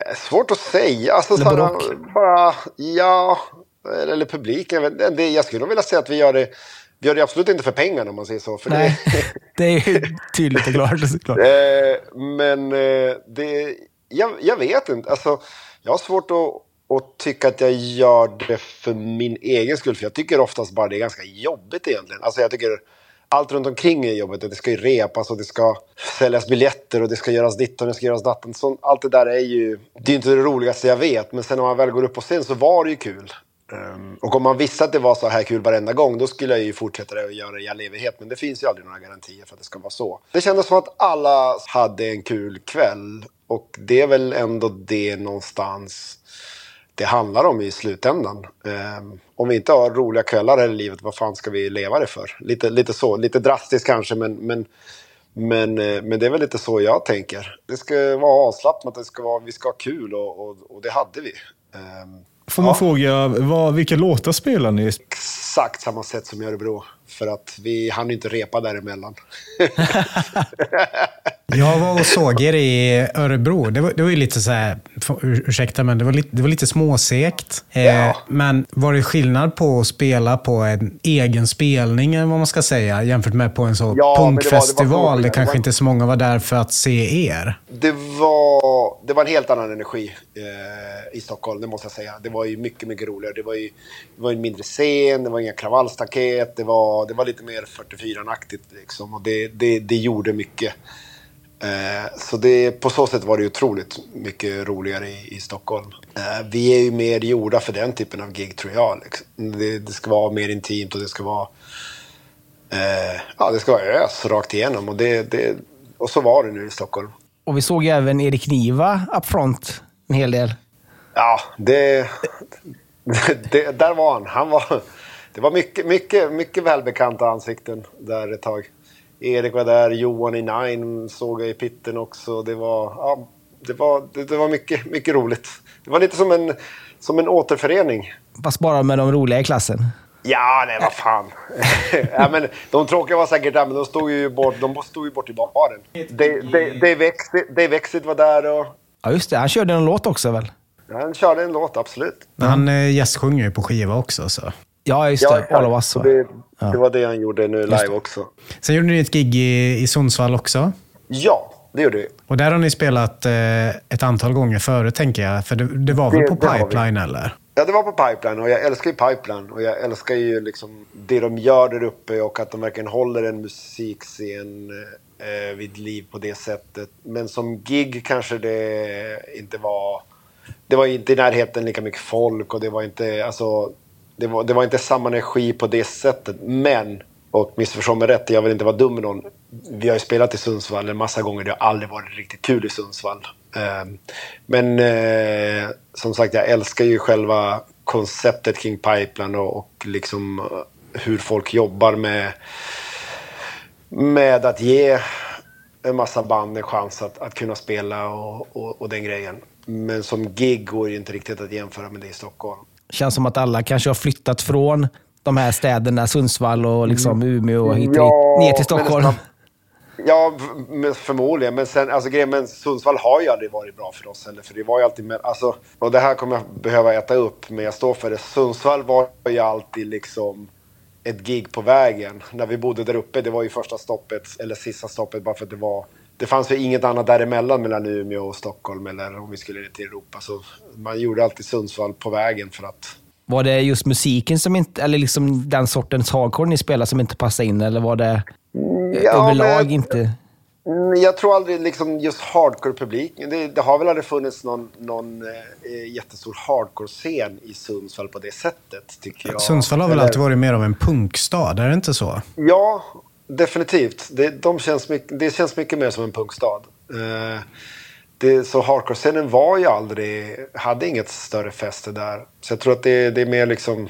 Eh, Svårt att säga. Alltså, Eller så här, både och. bara, ja, eller publiken. Det, jag skulle nog vilja säga att vi gör det. Vi gör det absolut inte för pengarna om man säger så. För Nej, det är ju tydligt och klart. såklart. det, eh, men eh, det, jag, jag vet inte. Alltså, jag har svårt att, att tycka att jag gör det för min egen skull. För jag tycker oftast bara det är ganska jobbigt egentligen. Alltså jag tycker allt runt omkring är jobbigt. Det ska ju repas och det ska säljas biljetter och det ska göras ditt och det ska göras datten. Så allt det där är ju... Det är ju inte det roligaste jag vet. Men sen när man väl går upp på scen så var det ju kul. Ehm, och om man visste att det var så här kul varenda gång, då skulle jag ju fortsätta det och göra det i all evighet. Men det finns ju aldrig några garantier för att det ska vara så. Det kändes som att alla hade en kul kväll. Och det är väl ändå det någonstans det handlar om i slutändan. Ehm, om vi inte har roliga kvällar här i livet, vad fan ska vi leva det för? Lite, lite så, lite drastiskt kanske, men, men, men, eh, men det är väl lite så jag tänker. Det ska vara avslappnat, det ska vara, vi ska ha kul och, och, och det hade vi. Ehm, Får man fråga, vad, vilka låtar spelar ni? exakt samma sätt som i Örebro. För att vi hann inte repa däremellan. Jag var och såg er i Örebro. Det var, det var ju lite så här, ursäkta, men det var lite, det var lite småsegt. Eh, Ja. Men var det skillnad på att spela på en egen spelning, eller vad man ska säga, jämfört med på en så Ja, men det var- det var punkfestival? Det, kanske inte så många var där för att se er. Det var, det var en helt annan energi eh, i Stockholm, det måste jag säga. Det var ju mycket, mycket roligare. Det var ju det var en mindre scen, det var inga kravallstaket, det var, det var lite mer 44-aktigt liksom. Och det, det, det gjorde mycket. Eh, så det, på så sätt var det ju otroligt mycket roligare i, i Stockholm. Eh, vi är ju mer gjorda för den typen av gig tror jag. Liksom. Det, det ska vara mer intimt och det ska vara eh, ja, det ska vara ös rakt igenom. Och, det, det, och så var det nu i Stockholm. Och vi såg ju även Erik Niva up front en hel del. Ja, det, det... Där var han. han var, det var mycket, mycket, mycket välbekanta ansikten där ett tag. Erik var där, Johan i Nine såg jag i pitten också. Det var, ja, det var, det, det var mycket, mycket roligt. Det var lite som en, som en återförening. Fast bara med de roliga i klassen. Ja, nej, vad fan. ja, men de tråkiga var säkert där, men de stod ju bort, de stod ju bort i baren. Dave- Exit var där och Ja, just det. Han körde en låt också väl? han körde en låt, absolut. Han eh, gästsjunger ju på skiva också. Så. Ja, just Ja, det. All of us. det, det var det han gjorde nu live också. Sen gjorde ni ett gig i, i Sundsvall också. Ja, det gjorde vi. Och där har ni spelat eh, ett antal gånger förut, tänker jag. För det, det var väl Det- på. Pipeline, eller? Ja, det var på Pipeline och jag älskar ju Pipeline och jag älskar ju liksom det de gör där uppe och att de verkligen håller en musikscen eh, vid liv på det sättet. Men som gig kanske det inte var... Det var inte i närheten lika mycket folk och det var inte, alltså, det var, det var inte samma energi på det sättet. Men, och missförstå mig rätt, jag vill inte vara dum med någon. Vi har ju spelat i Sundsvall en massa gånger, det har aldrig varit riktigt kul i Sundsvall. Eh, men eh, som sagt, jag älskar ju själva konceptet kring Pipeline och, och liksom eh, hur folk jobbar med, med att ge en massa band en chans att, att kunna spela och, och, och den grejen. Men som gig går ju inte riktigt att jämföra med det i Stockholm. Känns som att alla kanske har flyttat från de här städerna, Sundsvall och liksom Umeå och hit, Mm. Ja, ner till men Stockholm. nästan- Ja, förmodligen. Men sen, alltså grejen men Sundsvall har ju aldrig varit bra för oss heller. För det var ju alltid med, alltså, och det här kommer jag behöva äta upp, men jag står för det. Sundsvall var ju alltid liksom ett gig på vägen. När vi bodde där uppe, det var ju första stoppet, eller sista stoppet, bara för att det var... Det fanns ju inget annat däremellan mellan Umeå och Stockholm, eller om vi skulle till Europa. Så man gjorde alltid Sundsvall på vägen för att... Var det just musiken som inte, eller liksom den sortens hardcore ni spelade som inte passade in? Eller var det Ja, överlag men- inte? Mm, Jag tror aldrig liksom just hardcore-publiken. Det, det har väl aldrig funnits någon, någon eh, jättestor hardcore-scen i Sundsvall på det sättet, tycker jag. Sundsvall har väl Eller- alltid varit mer av en punkstad, är det inte så? Ja, definitivt. Det, de känns mycket, det känns mycket mer som en punkstad. Eh, det, så hardcore-scenen var ju aldrig, hade inget större fäste där. Så jag tror att det, det är mer liksom,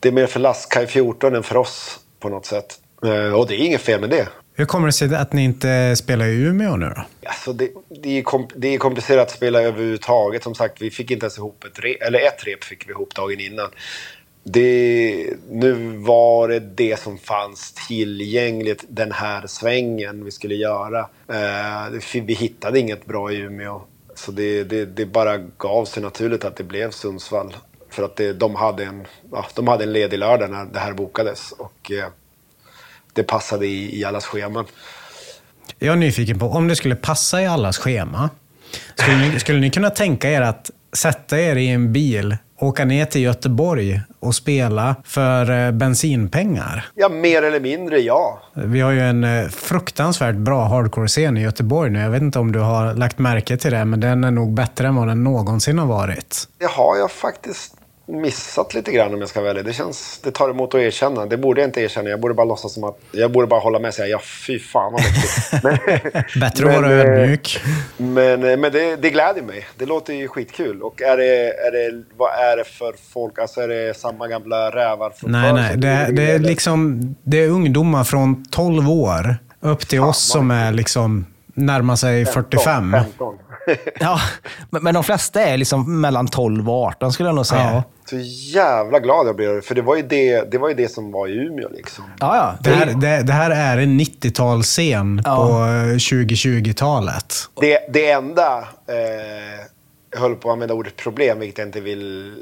det är mer för Lastkaj 14 än för oss på något sätt. Eh, och det är inget fel med det. Hur kommer det sig att ni inte spelar i Umeå nu då? Alltså det, det, är kom, det är komplicerat att spela överhuvudtaget. Som sagt, vi fick inte ens ihop ett rep, eller ett rep fick vi ihop dagen innan. Det, nu var det det som fanns tillgängligt den här svängen vi skulle göra. Eh, vi hittade inget bra i Umeå. Så det, det, bara gav sig naturligt att det blev Sundsvall. För att de, hade en, ja, de hade en ledig lördag när det här bokades. Och eh, det passade i, i allas scheman. Jag är nyfiken på, om det skulle passa i allas schema, skulle ni, skulle ni kunna tänka er att sätta er i en bil, åka ner till Göteborg och spela för eh, bensinpengar? Ja, mer eller mindre ja. Vi har ju en eh, fruktansvärt bra hardcore-scen i Göteborg nu. Jag vet inte om du har lagt märke till det, men den är nog bättre än vad den någonsin har varit. Det har jag faktiskt missat lite grann om jag ska välja. Det känns, det tar emot att erkänna. Det borde jag inte erkänna. Jag borde bara låtsas som att, jag borde bara hålla med och säga ja fy fan vad mäktigt. Men, Bättre att vara eh, ödmjuk. men, eh, men det, det gläder mig. Det låter ju skitkul. Och är det, är det, vad är det för folk? Alltså är det samma gamla rävar från Nej, nej. Det, driver det, är liksom, det är ungdomar från 12 år upp till oss som är liksom närmar sig 45. 15. Ja, men, men de flesta är liksom mellan 12 och 18 skulle jag nog säga. Ja. Så jävla glad jag blev. För det var ju det, det, var ju det som var i Umeå liksom. Ja, ja. Det här, det, det här är en 90-talsscen Ja. på eh, 2020-talet. Det, det enda, eh, jag höll på att använda ordet problem, vilket jag inte vill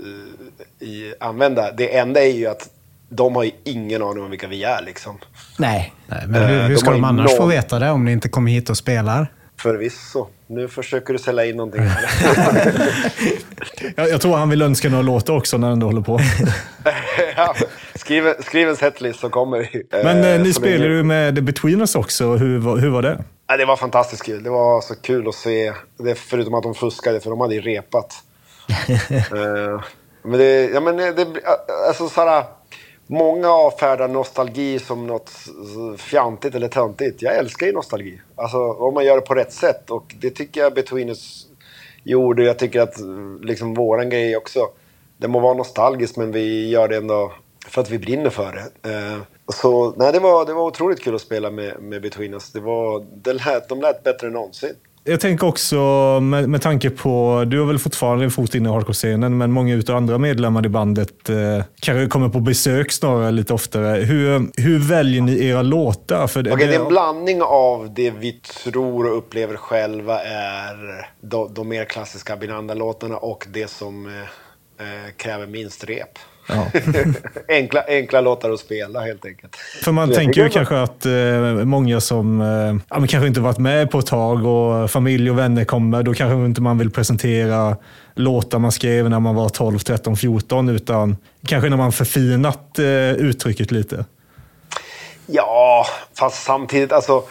eh, i, använda. Det enda är ju att de har ju ingen aning om vilka vi är liksom. Nej. Nej, men hur, Eh, hur de ska de ju annars få noll. veta det om ni inte kommer hit och spelar? Förvisso. Nu försöker du sälja in någonting. Jag, jag tror han vill önska några låtar också när han håller på. ja, skriv, skriv en setlist så kommer vi. Men eh, ni spelar länge- ju med The Between Us också. Hur, var- hur var det? Ja, det var fantastiskt kul. Det var så kul att se. Det, förutom att de fuskade, för de hade ju repat. Eh, men det, ja, men det, alltså såhär, Många avfärdar nostalgi som något fjantigt eller töntigt. Jag älskar ju nostalgi. Alltså om man gör det på rätt sätt. Och det tycker jag Betweeners gjorde. Jag tycker att liksom våran grej också. Det må vara nostalgiskt men vi gör det ändå för att vi brinner för det. Eh, så nej, det var, det var otroligt kul att spela med, med Betweeners. Det var, det lät, de lät bättre än någonsin. Jag tänker också med, med tanke på, du har väl fortfarande en fot inne i hardcore-scenen, men många utav andra medlemmar i bandet eh, kanske kommer på besök snarare lite oftare. Hur, hur väljer ni era låtar? För det, Okej, det är en blandning av det vi tror och upplever själva är de, de mer klassiska Binanda-låtarna och det som eh, eh, kräver minst rep. Ja. enkla, enkla låtar att spela helt enkelt. För man Jag tänker ju kanske att eh, många som eh, ja, men kanske inte varit med på ett tag och familj och vänner kommer, då kanske inte man vill presentera låtar man skrev när man var 12, 13, 14, utan kanske när man förfinat eh, uttrycket lite. Ja, fast samtidigt alltså.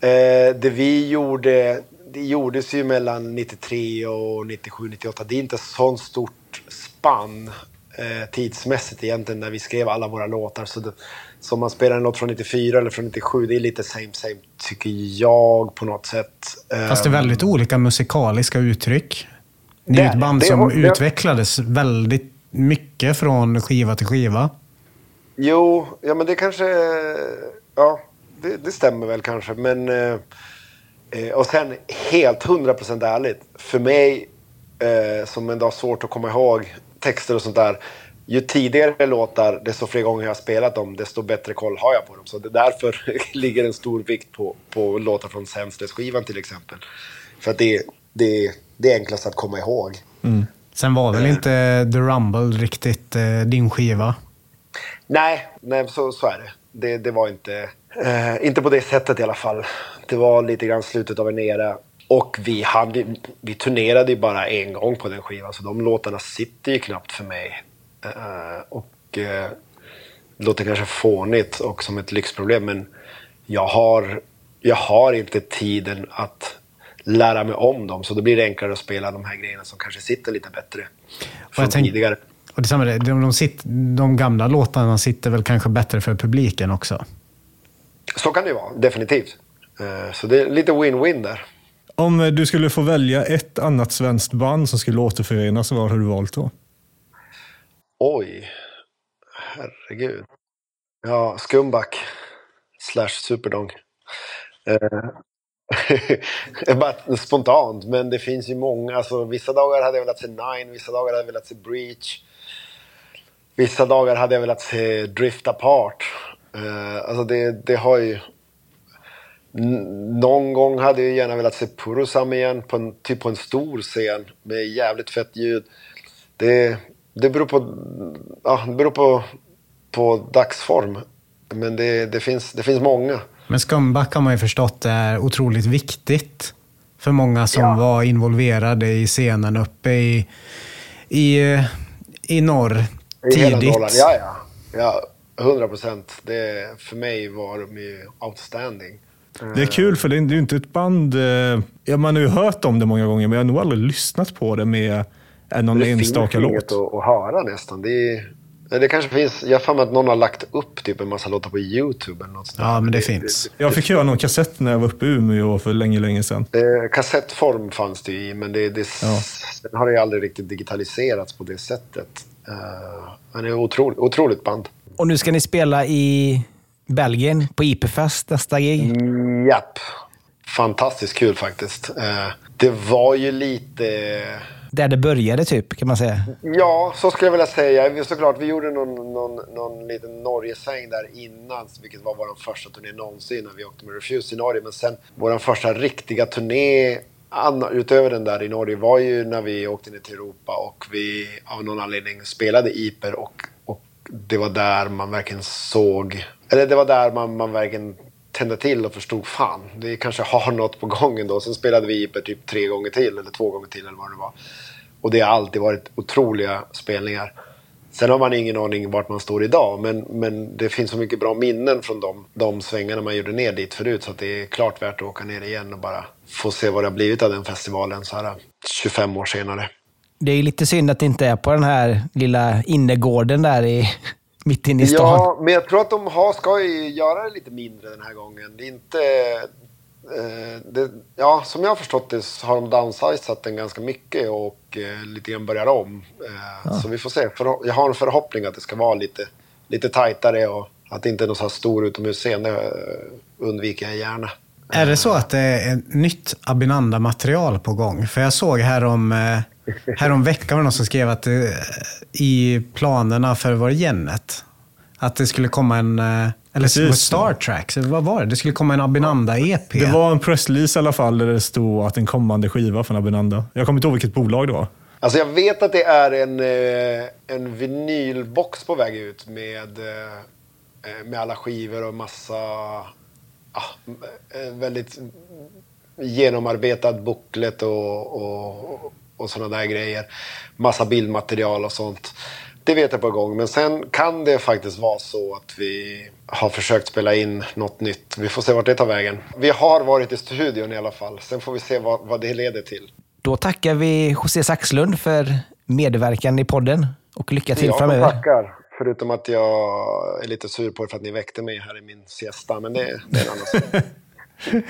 Eh, det vi gjorde, det gjordes ju mellan 93 och 97, 98. Det är inte så stort spann eh, tidsmässigt egentligen när vi skrev alla våra låtar. Så det, Så om man spelar en låt från 94 eller från 97, det är lite same same tycker jag på något sätt. Fast det är Ehm, väldigt olika musikaliska uttryck. Ni är ett band det som det- utvecklades väldigt mycket från skiva till skiva. Jo, ja men det kanske... Ja, det, det stämmer väl kanske. Men... Eh, eh, och sen helt 100% ärligt. För mig eh, som ändå har svårt att komma ihåg texter och sånt där. Ju tidigare låtar, desto fler gånger jag har spelat dem, desto bättre koll har jag på dem. Så det därför ligger en stor vikt på, på låtar från Sämstes-skivan till exempel. För att det, det, det är enklast att komma ihåg. Sen var väl inte The Rumble riktigt eh, din skiva? Nej, nej så, så är det. det. Det var inte, eh, inte på det sättet i alla fall. Det var lite grann slutet av en era. Och vi, hade, vi turnerade ju bara en gång på den skivan, så de låtarna sitter ju knappt för mig. Eh, och eh, det låter kanske fånigt och som ett lyxproblem, men jag har, jag har inte tiden att lära mig om dem. Så då blir det enklare att spela de här grejerna som kanske sitter lite bättre från tänk- tidigare. Och detsamma, de, de, sitt, de gamla låtarna sitter väl kanske bättre för publiken också? Så kan det ju vara, definitivt. Eh, Så det är lite win-win där. Om eh, du skulle få välja ett annat svenskt band som skulle återförenas, vad har du valt då? Oj, herregud. Ja, Skumback slash Superdong. Eh, bara spontant, men det finns ju många. Alltså, vissa dagar hade jag velat se Nine, vissa dagar hade jag velat se Breach. Vissa dagar hade jag velat se Drift Apart. Eh, alltså det, det har ju... Någon gång hade jag gärna velat se Purosam igen, på en, typ på en stor scen med jävligt fett ljud. Det, det beror på, ja, det beror på, på dagsform. Men det, det, finns, det finns många. Men Skumback har man ju förstått är otroligt viktigt för många som Ja. var involverade i scenen uppe i, i, eh, i norr I hela tidigt. Norrland. Ja, ja. ja 100 procent. För mig var de ju outstanding. Det är kul för det är det ju inte ett band, eh, ja, man har ju hört om det många gånger men jag har nog aldrig lyssnat på det med någon det enstaka finns inget låt. att, höra nästan. Det, är, det kanske finns, jag har för mig att någon har lagt upp typ en massa låtar på YouTube eller något sånt Ja, men det finns. Jag fick höra någon kassett när jag var uppe i Umeå för länge, länge sedan. Eh, kassettform fanns det i, men det, det, Ja. den har ju aldrig riktigt digitaliserats på det sättet. Uh, men det är otroligt, otroligt band. Och nu ska ni spela i Belgien på IP-fest nästa gig. Japp. Fantastiskt kul faktiskt. Eh, det var ju lite... Där det började typ, kan man säga. Ja, så skulle jag vilja säga. Såklart, vi gjorde någon, någon, någon liten Norgesväng där innan, vilket var vår första turné någonsin när vi åkte med Refuse i Norge. Men sen, vår första riktiga turné utöver den där i Norge var ju när vi åkte ner till Europa och vi av någon anledning spelade Iper och, och det var där man verkligen såg, eller det var där man, man verkligen tände till och förstod fan, det kanske har något på gång ändå. Sen spelade vi Iper typ tre gånger till eller två gånger till eller vad det var. Och det har alltid varit otroliga spelningar. Sen har man ingen aning vart man står idag, men, men det finns så mycket bra minnen från de, de svängarna man gjorde ner dit förut, så att det är klart värt att åka ner igen och bara få se vad det har blivit av den festivalen så här 25 år senare. Det är lite synd att det inte är på den här lilla innergården där i, mitt inne i stan. Ja, men jag tror att de har, ska ju göra det lite mindre den här gången. Det är inte... Eh, det, ja, som jag har förstått det så har de downsizat den ganska mycket och eh, lite grann börjar om. Eh, Så vi får se. För, jag har en förhoppning att det ska vara lite, lite tajtare och att det inte är någon så här stor utomhusscen. Det eh, undviker jag gärna. Är det så att det är ett nytt Abinanda-material på gång? För jag såg härom, eh, härom veckan var någon som skrev att det, i planerna för, var Genet? Att det skulle komma en, eh, eller Precis. Star Trek, så vad var det? Det skulle komma en Abinanda-EP. Det var en pressrelease i alla fall där det stod att en kommande skiva från Abinanda. Jag kommer inte ihåg vilket bolag det var. Alltså jag vet att det är en, eh, en vinylbox på väg ut med, eh, med alla skivor och massa ja, eh, väldigt genomarbetad booklet och, och, och sådana där grejer. Massa bildmaterial och sånt. Det vet jag på gång. Men sen kan det faktiskt vara så att vi har försökt spela in något nytt. Vi får se vart det tar vägen. Vi har varit i studion i alla fall. Sen får vi se vad, vad det leder till. Då tackar vi José Saxlund för medverkan i podden och lycka till jag framöver. tackar. Förutom att jag är lite sur på er för att ni väckte mig här i min siesta. Men det, det är en annan sak.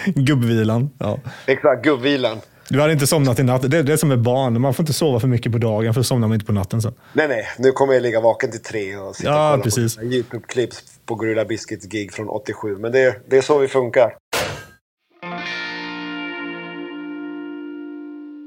Gubbvilan. Ja. Exakt, gubbvilan. Du hade inte somnat i natt. Det är det som är barn. Man får inte sova för mycket på dagen för då somnar man inte på natten sen. Nej, nej. Nu kommer jag ligga vaken till tre och sitta Ja, och kolla precis. på YouTube-clips på Gorilla Biscuits gig från 87. Men det, det är så vi funkar.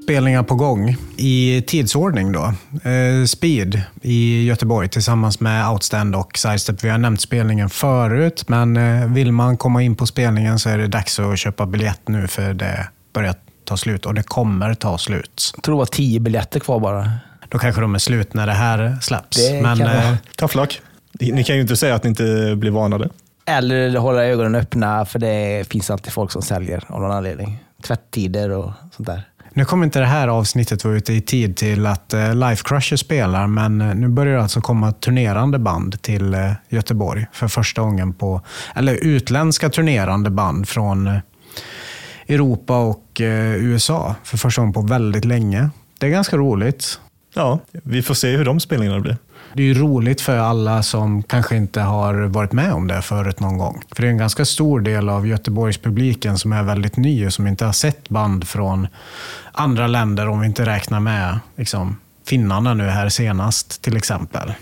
Spelningar på gång i tidsordning då. Eh, Speed i Göteborg tillsammans med Outstand och Sidestep. Vi har nämnt spelningen förut, men eh, vill man komma in på spelningen så är det dags att köpa biljett nu för det börjar ta slut och det kommer ta slut. Jag tror det var tio biljetter kvar bara. Då kanske de är slut när det här släpps. Det men kan vara. eh, Tough luck. Ni kan ju inte säga att ni inte blir varnade. Eller hålla ögonen öppna, för det finns alltid folk som säljer av någon anledning. Tvättider och sånt där. Nu kommer inte det här avsnittet vara ute i tid till att eh, Life Crusher spelar, men eh, nu börjar det alltså komma turnerande band till eh, Göteborg för första gången på, eller utländska turnerande band från Europa och USA för första gången på väldigt länge. Det är ganska roligt. Ja, vi får se hur de spelningarna blir. Det är ju roligt för alla som kanske inte har varit med om det förut någon gång. För det är en ganska stor del av Göteborgs publiken som är väldigt ny och som inte har sett band från andra länder om vi inte räknar med liksom, finnarna nu här senast till exempel.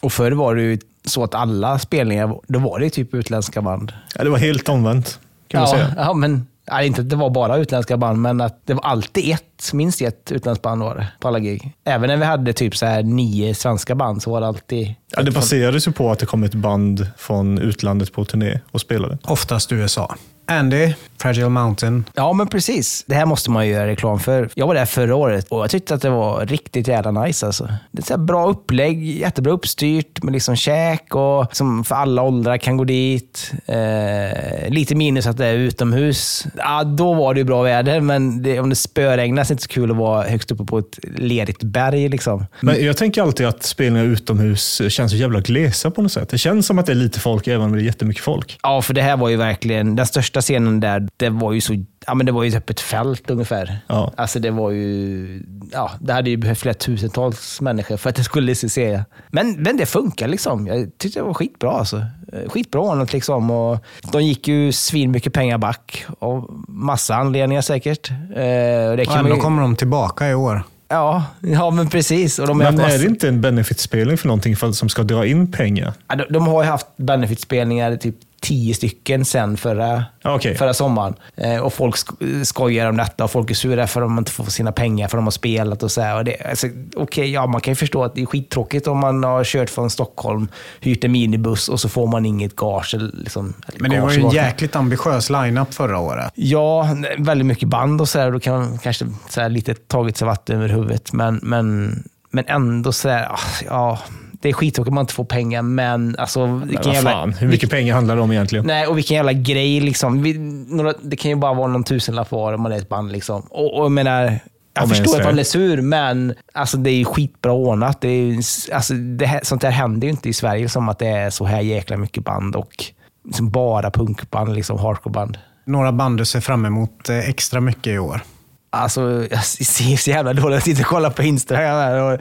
Och förr var det ju så att alla spelningar, då var det typ utländska band. Ja, det var helt omvänt, kan man ja, säga. ja, men ja, inte att det var bara utländska band, men att det var alltid ett, minst ett utländskt band var det på alla gig. Även när vi hade typ så här nio svenska band så var det alltid... Ja, det baserades ju på att det kom ett band från utlandet på turné och spelade. Oftast USA. Andy, Fragile Mountain. Ja, men precis. Det här måste man ju göra reklam för. Jag var där förra året och jag tyckte att det var riktigt jävla nice. Alltså. Det är här bra upplägg, jättebra uppstyrt med liksom käk och som för alla åldrar kan gå dit. Eh, lite minus att det är utomhus. Ja, då var det ju bra väder, men det, om det spöregnar så är det inte så kul att vara högst uppe på ett lerigt berg. Liksom. Men jag tänker alltid att spelningar utomhus känns så jävla glesa på något sätt. Det känns som att det är lite folk även om det är jättemycket folk. Ja, för det här var ju verkligen, den största scenen där, det var ju så, ja men det var ju ett fält ungefär. Ja. Alltså det var ju, ja, det hade ju behövt flera tusentals människor för att det skulle se. Men, men det funkar liksom. Jag tyckte det var skitbra alltså. Skitbra ordnat liksom. Och de gick ju svin mycket pengar back. Av massa anledningar säkert. Eh, det kan ändå ju, kommer de tillbaka i år. ja, ja, men precis. Och de, Men är det massa- inte en benefitspelning för någonting för, som ska dra in pengar? Ja, de, de har ju haft benefitspelningar, typ tio stycken sen förra, okej. förra sommaren. Eh, och folk sk- skojar om detta och folk är sura för att de inte får sina pengar för att de har spelat och så här. Och det, alltså, okej, ja, man kan ju förstå att det är skittråkigt om man har kört från Stockholm, hyrt en minibuss och så får man inget gage. Liksom, Men det var gage, ju en jäkligt ambitiös line-up förra året. Ja, väldigt mycket band och så här. Då kan man kanske så här, lite tagit sig vatten över huvudet. Men, men, men ändå så här, ah, ja, det är skittråkigt om man inte får pengar, men alltså... Men vilken vad jävla- fan, hur mycket pengar handlar det om egentligen? Nej, och vilken jävla grej. Liksom. Vi, några, det kan ju bara vara någon tusenlapp var om man är ett band. Liksom. Och, och jag menar, jag Om förstår att man är sur, men alltså, det är ju skitbra ordnat. Det är, alltså, det här, sånt där händer ju inte i Sverige, som att det är så här jäkla mycket band och liksom bara punkband, liksom hardcoreband. Några band du ser fram emot eh, extra mycket i år. Alltså, jag ser så jävla dåligt. Jag sitter och kollar på Instagram. Här och,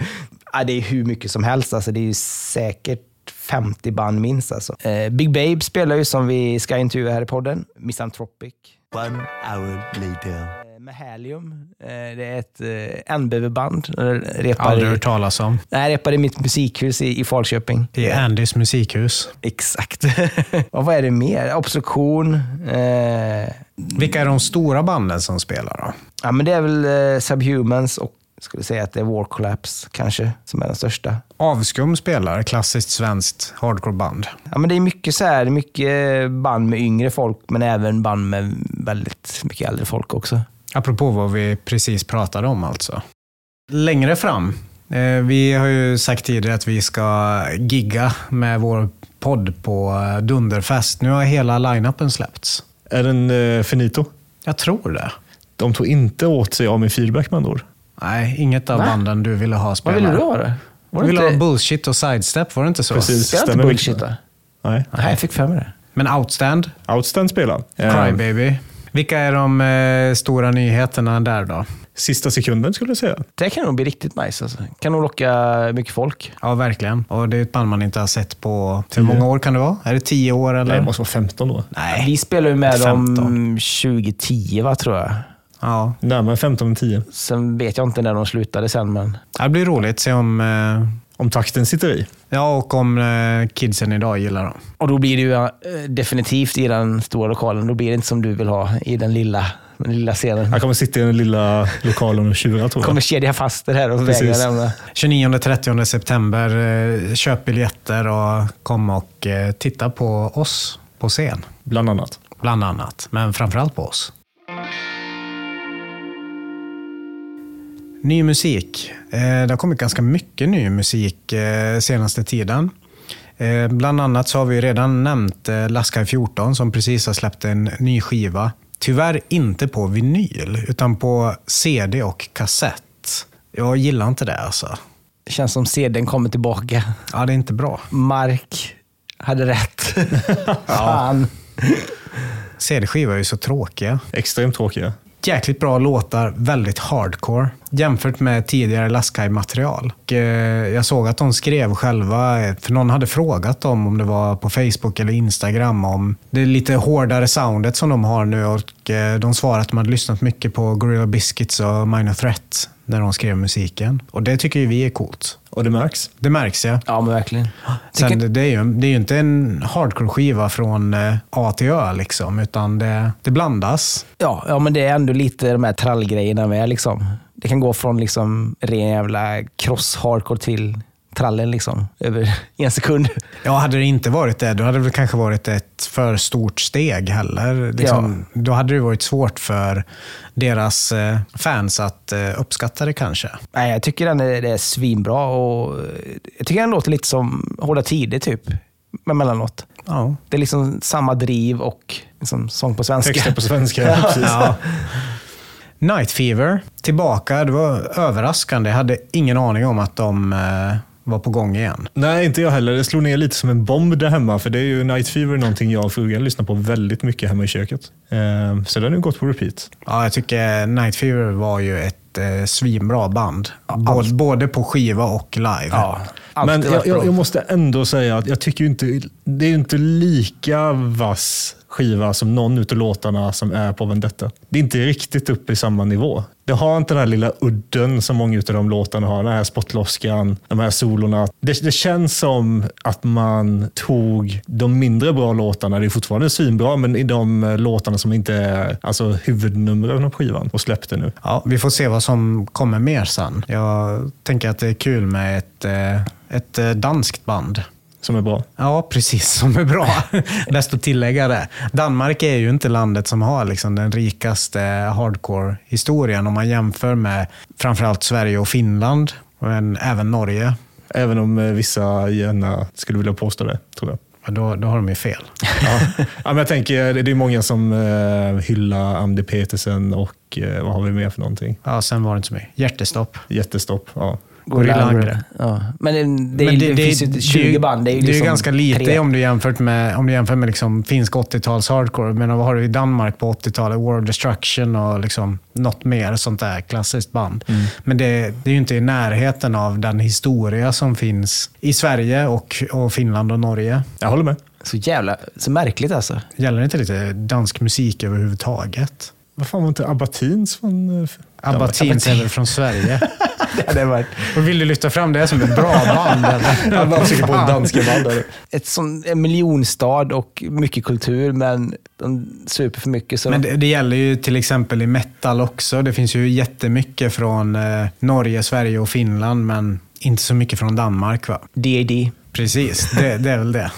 ja, det är hur mycket som helst. Alltså, det är ju säkert 50 band minst. Alltså. Eh, Big Babe spelar ju som vi ska intervjua här i podden. Misanthropic. One hour later. Eh, Med Helium. Eh, det är ett eh, NBV-band. Eh, Repar, Aldrig hört talas om. nej, repar i mitt musikhus i, i Falköping. I Andys musikhus. Exakt. och vad är det mer? Obstruktion. Eh, Vilka är de stora banden som spelar då? Ja, men det är väl eh, Subhumans och skulle säga att det är War Collapse kanske, som är den största. Avskum spelar, klassiskt svenskt hardcoreband. Ja, men det är mycket så här, mycket band med yngre folk, men även band med väldigt mycket äldre folk också. Apropå vad vi precis pratade om alltså. Längre fram, eh, vi har ju sagt tidigare att vi ska gigga med vår podd på eh, Dunderfest. Nu har hela line-upen släppts. Är den eh, finito? Jag tror det. De tog inte åt sig av min feedback med andra ord. Nej, inget av Va? banden du ville ha Vad spelar. ville du ha då? Var Du ville ha inte... bullshit och sidestep, var det inte så? Precis. Spelar inte bullshit va? Nej. Nej, jag fick för mig det. Men Outstand, Outstand spelar. Eh, Crybaby, Vilka är de eh, stora nyheterna där då? Sista sekunden skulle jag säga. Det kan nog bli riktigt nice. Alltså. Kan nog locka mycket folk. Ja, verkligen. Och det är ett band man inte har sett på... Hur många år kan det vara? Är det tio år eller? Nej, det måste vara 15 år. Nej. Vi spelade ju med 15. dem 2010, va, tror jag. Ja. Närmare 15 än 10. Sen vet jag inte när de slutade sen, men Det blir roligt att se om... Eh, Om takten sitter i. ja, och om eh, kidsen idag gillar dem. Och då blir det ju eh, definitivt i den stora lokalen. Då blir det inte som du vill ha i den lilla, den lilla scenen. Jag kommer sitta i den lilla lokalen och tjura tror jag. kommer kedja fast det här och vägra lämna. 29-30 september, eh, köp biljetter och kom och eh, titta på oss på scen. Bland annat. Bland annat, men framförallt på oss. Ny musik. Eh, Det har kommit ganska mycket ny musik eh, senaste tiden. Eh, Bland annat så har vi redan nämnt Laskaj 14 som precis har släppt en ny skiva. Tyvärr inte på vinyl, utan på CD och kassett. Jag gillar inte det alltså. Det känns som CDn kommer tillbaka. Ja, det är inte bra. Mark hade rätt. Fan. CD-skivor är ju så tråkiga. Extremt tråkiga. Jäkligt bra låtar, väldigt hardcore. Jämfört med tidigare Laskai-material. Eh, jag såg att de skrev själva, eh, för någon hade frågat dem om det var på Facebook eller Instagram om det lite hårdare soundet som de har nu. Och eh, De svarade att de hade lyssnat mycket på Gorilla Biscuits och Minor Threat när de skrev musiken. Och det tycker ju vi är coolt. Och det märks. Det märks ja. Ja, men verkligen. Sen, det, det, är ju, det är ju inte en hardcore-skiva från eh, A till Ö, liksom, utan det, det blandas. Ja, ja, men det är ändå lite de här trallgrejerna med. Liksom. Det kan gå från liksom ren jävla cross-hardcore till trallen liksom, över en sekund. Ja, hade det inte varit det, då hade det kanske varit ett för stort steg heller. Liksom, Då hade det varit svårt för deras eh, fans att eh, uppskatta det kanske. Nej, jag tycker den är, det är svinbra och eh, jag tycker den låter lite som Hårda Tider typ. Men mellanåt. Ja. Det är liksom samma driv och liksom sång på svenska. Texter på svenska. ja. Precis. Ja. Night Fever, tillbaka. Det var överraskande. Jag hade ingen aning om att de var på gång igen. Nej, inte jag heller. Det slog ner lite som en bomb där hemma. För det är ju Night Fever någonting jag och frugan lyssnar på väldigt mycket hemma i köket. Eh, så den har nu gått på repeat. Ja, jag tycker Night Fever var ju ett eh, svinbra band. Både, både på skiva och live. Ja, Men jag, jag, jag måste ändå säga att jag tycker ju inte, det är ju inte lika vass skiva som någon utav låtarna som är på Vendetta. Det är inte riktigt uppe i samma nivå. Det har inte den här lilla udden som många utav de låtarna har. Den här spottloskan, de här solorna. Det, det känns som att man tog de mindre bra låtarna, det är fortfarande svinbra, men i de låtarna som inte är alltså, huvudnumren på skivan och släppte nu. Ja, vi får se vad som kommer mer sen. Jag tänker att det är kul med ett, eh, ett eh, danskt band. Som är bra. Ja, precis. Som är bra. Bäst att tillägga det. Danmark är ju inte landet som har liksom den rikaste hardcore-historien om man jämför med framförallt Sverige och Finland, men även Norge. Även om eh, vissa gärna skulle vilja påstå det, tror jag. Ja, Då, då har de ju fel. Ja. ja, men jag tänker, det är många som eh, hyllar Andy Petersen och eh, vad har vi mer för någonting? Ja, sen var det inte så mycket. Hjärtestopp. Jättestopp. Ja. Gorilla Angre. Ja. Men det, det, Men det, finns ju 20 band. Det är ju det är liksom ganska lite tre. om du jämfört med, om du jämför med liksom finsk 80-tals hardcore. Men vad har du i Danmark på 80-talet? War of Destruction och liksom något mer sånt där klassiskt band. Mm. Men det, det är ju inte i närheten av den historia som finns i Sverige och, och Finland och Norge. Jag håller med. Så jävla så märkligt alltså. Gäller det inte lite dansk musik överhuvudtaget? Vad fan var inte Abbatins från... Abba Teens är väl från Sverige? Det hade varit Och vill du lyfta fram det som ett bra band? Eller? Jag bara försöker på danska band. ett sån, en miljonstad och mycket kultur, men de super för mycket. Så Men det, det gäller ju till exempel i metal också. Det finns ju jättemycket från eh, Norge, Sverige och Finland, men inte så mycket från Danmark. va? D.A.D. Precis, det, det är väl det.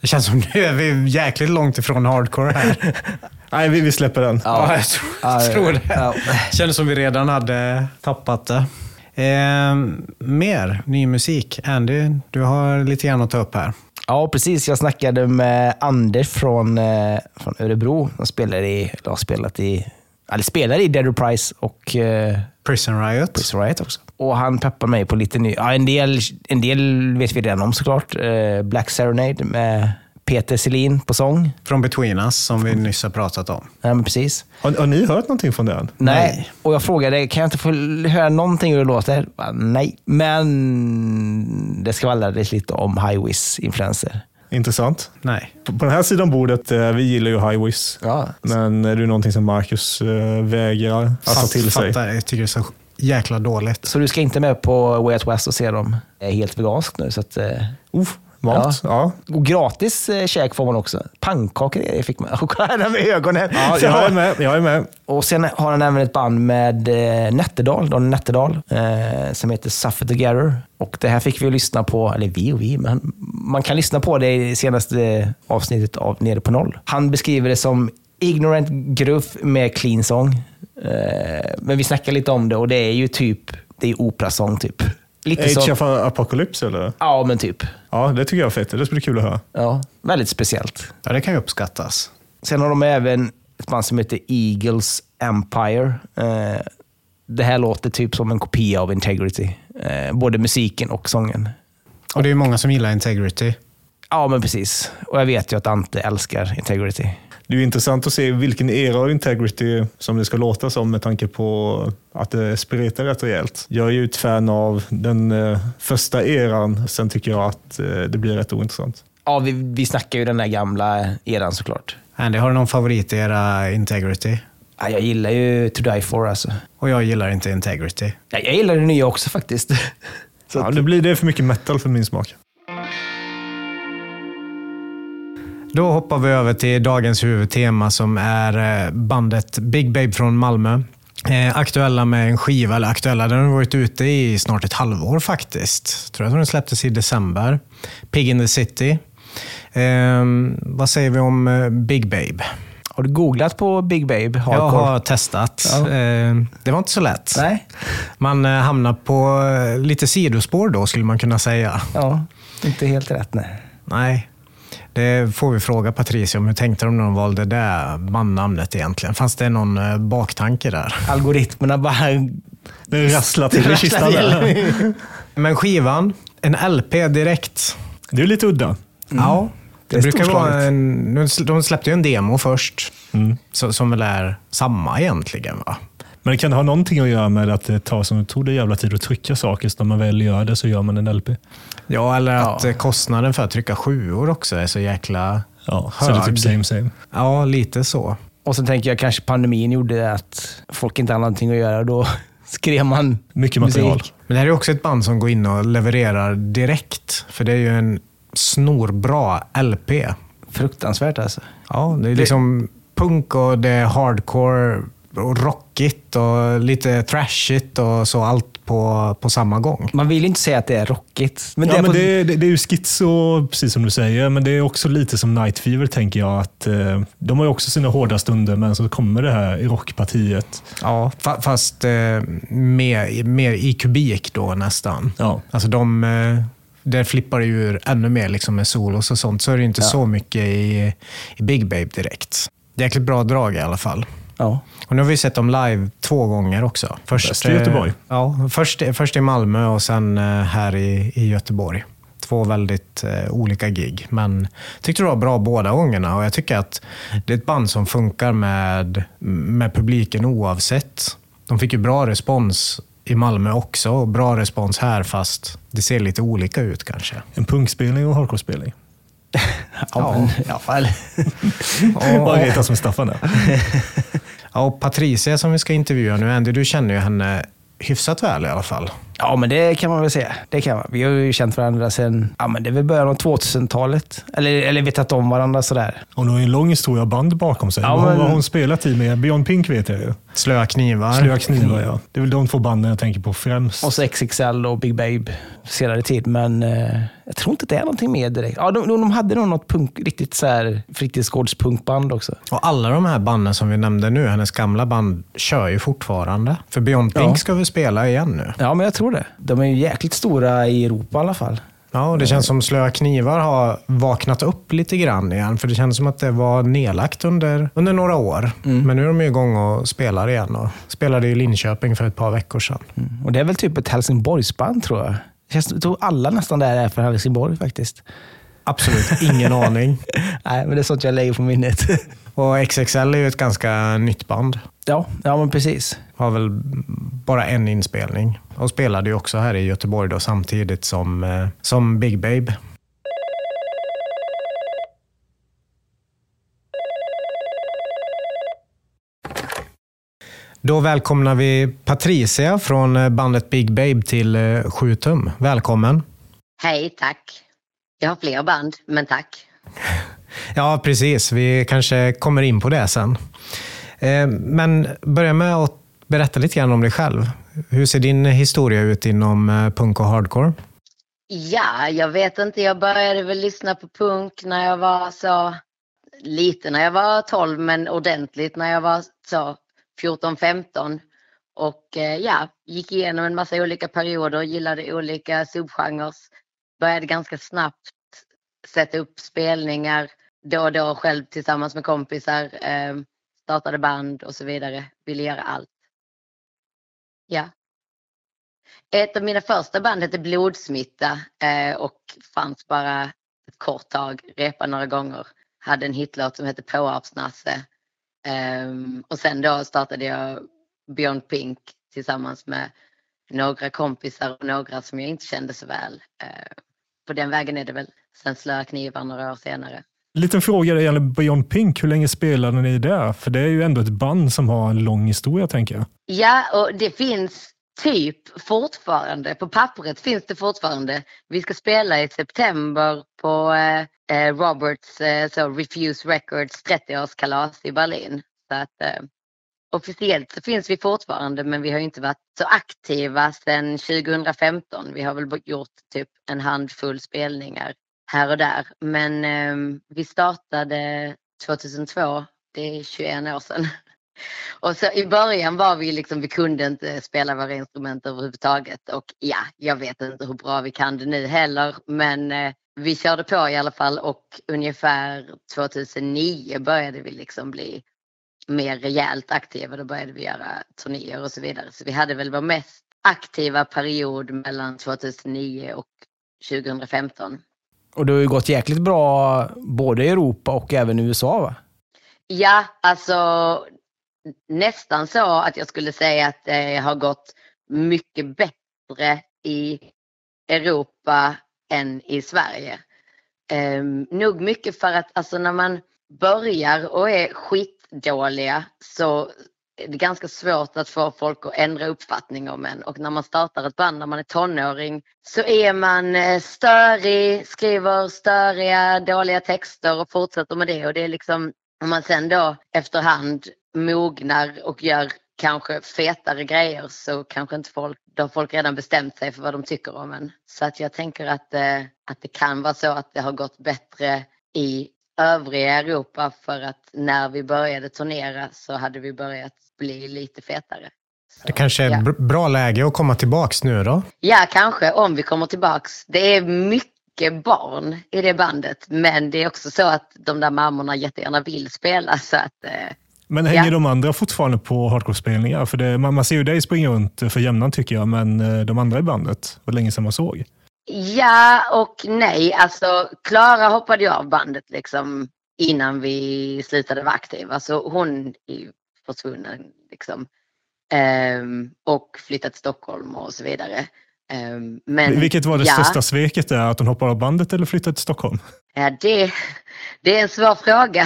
Det känns som nu är vi jäkligt långt ifrån hardcore här. Nej, vi, vi släpper den. Ja, jag tror, Ja, jag tror det. ja. Kändes som vi redan hade tappat det. Eh, mer ny musik. Andy, du har lite grann att ta upp här. Ja, precis. Jag snackade med Anders från, eh, från Örebro. Han spelar i, eller har spelat i, eller spelar i Dead Price och eh, Prison Riot. Prison Riot också. Och han peppar mig på lite ny... Ja, en, del, en del vet vi redan om såklart. Eh, Black Serenade med Peter Selin på sång. Från Between Us, som vi nyss har pratat om. Ja, men precis. Har, har ni hört någonting från den? Nej. Och jag frågade, kan jag inte få höra någonting hur det låter? Bara, Nej. Men det skvallrades lite om High Wiz-influenser. Intressant. Nej. På, på den här sidan bordet, eh, vi gillar ju High Wiz. Ja. Men är det någonting som Marcus eh, vägrar att ta Fatt- till sig? Fattar, jag tycker det är så jäkla dåligt. Så du ska inte med på Way Out West och se dem? Jag är helt vegansk nu. Så att, eh, Uff, vant. Ja. och gratis eh, käk får man också. Pannkakor fick man. Kolla med ögonen. Ja, jag är med. Jag är med. Och sen har han även ett band med eh, Nätterdal, Don Nätterdal, eh, som heter Suffer Together. Och det här fick vi lyssna på, eller vi och vi, men man kan lyssna på det i senaste avsnittet av Nere på noll. Han beskriver det som ignorant gruff med clean song. Eh, men vi snackar lite om det och det är ju typ, det är operasång typ. Lite Age som, of Apocalypse eller? ja men typ. Ja, det tycker jag är fett. Det skulle bli kul att höra. Ja, väldigt speciellt. Ja, det kan ju uppskattas. Sen har de även ett band som heter Eagles Empire. Eh, det här låter typ som en kopia av Integrity. Eh, både musiken och sången. Och det är ju många som gillar Integrity. Ja, men precis. Och jag vet ju att Ante älskar Integrity. Det är ju intressant att se vilken era av Integrity som det ska låta som med tanke på att det spretar rätt rejält. Jag är ju ett fan av den eh, första eran, sen tycker jag att eh, det blir rätt ointressant. Ja, vi, vi snackar ju den där gamla eran såklart. Andy, har du någon favorit i era Integrity? Ja, jag gillar ju To Die For alltså. Och jag gillar inte Integrity. Ja, jag gillar det nya också faktiskt. Så Ja, det blir det för mycket metal för min smak. Då hoppar vi över till dagens huvudtema som är eh, bandet Big Babe från Malmö. Eh, aktuella med en skiva, eller aktuella, den har varit ute i snart ett halvår faktiskt. Tror jag att den släpptes i december. Pig in the City. Eh, vad säger vi om eh, Big Babe? har du googlat på Big Babe Jag Hardcore? har testat. Ja. Eh, det var inte så lätt. Nej? Man hamnar på lite sidospår då, skulle man kunna säga. Ja, inte helt rätt nej. Nej, det får vi fråga Patricia om. Hur tänkte de när de valde det bandnamnet egentligen? Fanns det någon eh, baktanke där? Algoritmerna bara Det rasslar till i kistan där. Men skivan, en LP direkt. Det är lite udda. Ja, det, Det brukar vara en... De släppte ju en demo först, Mm. som väl är samma egentligen. va? Men det kan ha någonting att göra med att det tar som tog det jävla tid att trycka saker, så när man väl gör det så gör man en LP. Ja, eller att Ja. eh, kostnaden för att trycka sjuor också är så jäkla... Ja, så det är Hög. typ same same. Ja, lite så. Och sen tänker jag kanske pandemin gjorde att folk inte hade någonting att göra. Då skrev man Mycket material. musik. Men det här är också ett band som går in och levererar direkt. För det är ju en snorbra LP. Fruktansvärt alltså. Ja, det är liksom punk och det är hardcore rockigt och lite trashigt och så allt på, på samma gång. Man vill inte säga att det är rockigt. Men ja, det är men på, det, det, det är ju schizo, precis som du säger, men det är också lite som Night Fever, tänker jag. att eh, De har ju också sina hårda stunder, men så kommer det här i rockpartiet. Ja, fa- fast eh, mer, mer i kubik då nästan. Ja. Alltså de, eh, där flippar det ju ur ännu mer liksom med solos och sånt. Så är det inte så mycket i, i Big Babe direkt. Jäkligt bra drag i alla fall. Ja. Och nu har vi sett dem live två gånger också. Först, Bäst i Göteborg. eh, Ja, först, först i Malmö och sen eh, här i, i Göteborg. Två väldigt eh, olika gig, men tyckte det var bra båda gångerna och jag tycker att det är ett band som funkar med, med publiken oavsett. De fick ju bra respons i Malmö också och bra respons här fast det ser lite olika ut kanske. En punkspelning och hardcore-spelning. Ja, men, eller, Bara reta som Staffan där. Ja, och Patricia som vi ska intervjua nu, Andy, du känner ju henne hyfsat väl i alla fall. Ja, men det kan man väl säga. Det kan man. Vi har ju känt varandra sedan ja, men det är väl början av 2000-talet. Eller, eller vetat om varandra sådär. Hon har ju en lång historia av band bakom sig. Ja, Vad men- har hon spelat i med? Beyond Pink vet jag ju. Slöa knivar. Slöa knivar, ja. Det är väl de två banden jag tänker på främst. Och så XXL och Big Babe senare tid. Men eh, jag tror inte det är någonting mer direkt. Ja, de, de hade nog något punk, riktigt så här fritidsgårdspunkband också. Och alla de här banden som vi nämnde nu, hennes gamla band, kör ju fortfarande. För Beyond Pink Ja. ska vi spela igen nu. Ja, men jag tror det. De är ju jäkligt stora i Europa i alla fall. Ja, och det känns som Slöa knivar har vaknat upp lite grann igen. För det känns som att det var nedlagt under, under några år. Men nu är de igång och spelar igen. Och spelade i Linköping för ett par veckor sedan. Och det är väl typ ett Helsingborgsband tror jag. Jag tror alla nästan där är från Helsingborg faktiskt. Absolut ingen aning. Nej, men det är sånt jag lägger på minnet. Och XXL är ju ett ganska nytt band. ja, ja, men precis. Har väl bara en inspelning. Och spelade ju också här i Göteborg då, samtidigt som, eh, som Big Babe. Då välkomnar vi Patricia från eh, bandet Big Babe till eh, 7 tum. Välkommen! Hej, tack. Jag har fler band, men tack. Ja, precis. Vi kanske kommer in på det sen. Eh, Men börja med att berätta lite grann om dig själv. Hur ser din historia ut inom eh, punk och hardcore? Ja, jag vet inte. Jag började väl lyssna på punk när jag var så lite när jag var 12, men ordentligt när jag var så 14-15. Och eh, ja, gick igenom en massa olika perioder, gillade olika subgenrer. Började ganska snabbt sätta upp spelningar då och då själv tillsammans med kompisar. Eh, startade band och så vidare. Ville göra allt. Ja. Ett av mina första band hette Blodsmitta eh, och fanns bara ett kort tag, repade några gånger. Hade en hitlåt som hette Påarpsnasse. Ehm, och sen då startade jag Beyond Pink tillsammans med några kompisar och några som jag inte kände så väl. Eh, på den vägen är det väl. Sen Slöa knivar några år senare. Liten fråga det gäller Beyond Pink. Hur länge spelade ni där? För det är ju ändå ett band som har en lång historia, tänker jag. Ja, och det finns typ fortfarande, på pappret finns det fortfarande. Vi ska spela i september på eh, eh, Roberts eh, så Refuse Records 30-årskalas i Berlin. Så att, eh, officiellt så finns vi fortfarande men vi har inte varit så aktiva sedan 2015. Vi har väl gjort typ en handfull spelningar här och där. Men eh, vi startade 2002, det är 21 år sedan. Och så i början var vi liksom, vi kunde inte spela våra instrument överhuvudtaget och ja, jag vet inte hur bra vi kan det nu heller men eh, vi körde på i alla fall och ungefär 2009 började vi liksom bli mer rejält aktiva. Då började vi göra turnéer och så vidare. Så vi hade väl vår mest aktiva period mellan 2009 och 2015. Och det har ju gått jäkligt bra både i Europa och även i USA va? Ja, alltså nästan så att jag skulle säga att det har gått mycket bättre i Europa än i Sverige. Um, nog mycket för att alltså när man börjar och är skitdåliga så är det ganska svårt att få folk att ändra uppfattning om en och när man startar ett band när man är tonåring så är man eh, störig, skriver störiga, dåliga texter och fortsätter med det och det är liksom om man sen då efterhand mognar och gör kanske fetare grejer så kanske inte folk, då har folk redan bestämt sig för vad de tycker om en. Så att jag tänker att, eh, att det kan vara så att det har gått bättre i övriga Europa för att när vi började turnera så hade vi börjat bli lite fetare. Så, Det kanske är ja. br- bra läge att komma tillbaks nu då? Ja, kanske om vi kommer tillbaks. Det är mycket barn i det bandet, men det är också så att de där mammorna jättegärna vill spela så att eh, Men hänger Ja. de andra fortfarande på hardcore-spelningar? För det, man, man ser ju dig springa runt för jämnan tycker jag, men eh, de andra i bandet, var länge sedan man såg. Ja och nej. Alltså Klara hoppade ju av bandet liksom innan vi slutade vara aktiva. Så hon är ju försvunnen liksom. Ehm, och flyttat till Stockholm och så vidare. Ehm, men Vilket var det ja, största sveket där? Att hon hoppade av bandet eller flyttade till Stockholm? Ja, det, det är en svår fråga.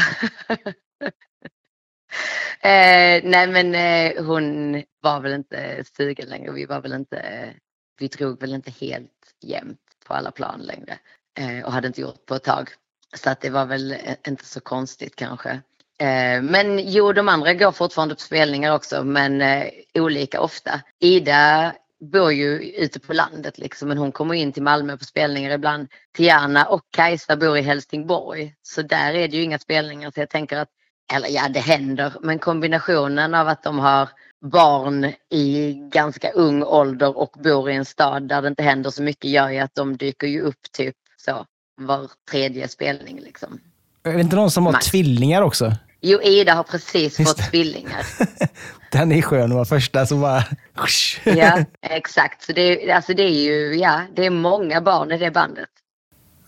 eh, nej men eh, hon var väl inte sugen längre. Vi var väl inte, vi drog väl inte helt jämnt på alla plan längre. Eh, och hade inte gjort på ett tag. Så att det var väl eh, inte så konstigt kanske. Eh, men jo, de andra går fortfarande på spelningar också, men eh, olika ofta. Ida bor ju ute på landet liksom, men hon kommer in till Malmö på spelningar ibland. Tiana och Kajsa bor i Helsingborg, så där är det ju inga spelningar. Så jag tänker att, eller ja, det händer, men kombinationen av att de har barn i ganska ung ålder och bor i en stad där det inte händer så mycket gör ju att de dyker ju upp typ så var tredje spelning liksom. Är det inte någon som har Max. tvillingar också? Jo, Ida har precis Just fått tvillingar. Den är skön att vara första så bara... Ja, exakt. Så det, alltså det är ju, ja, det är många barn i det bandet.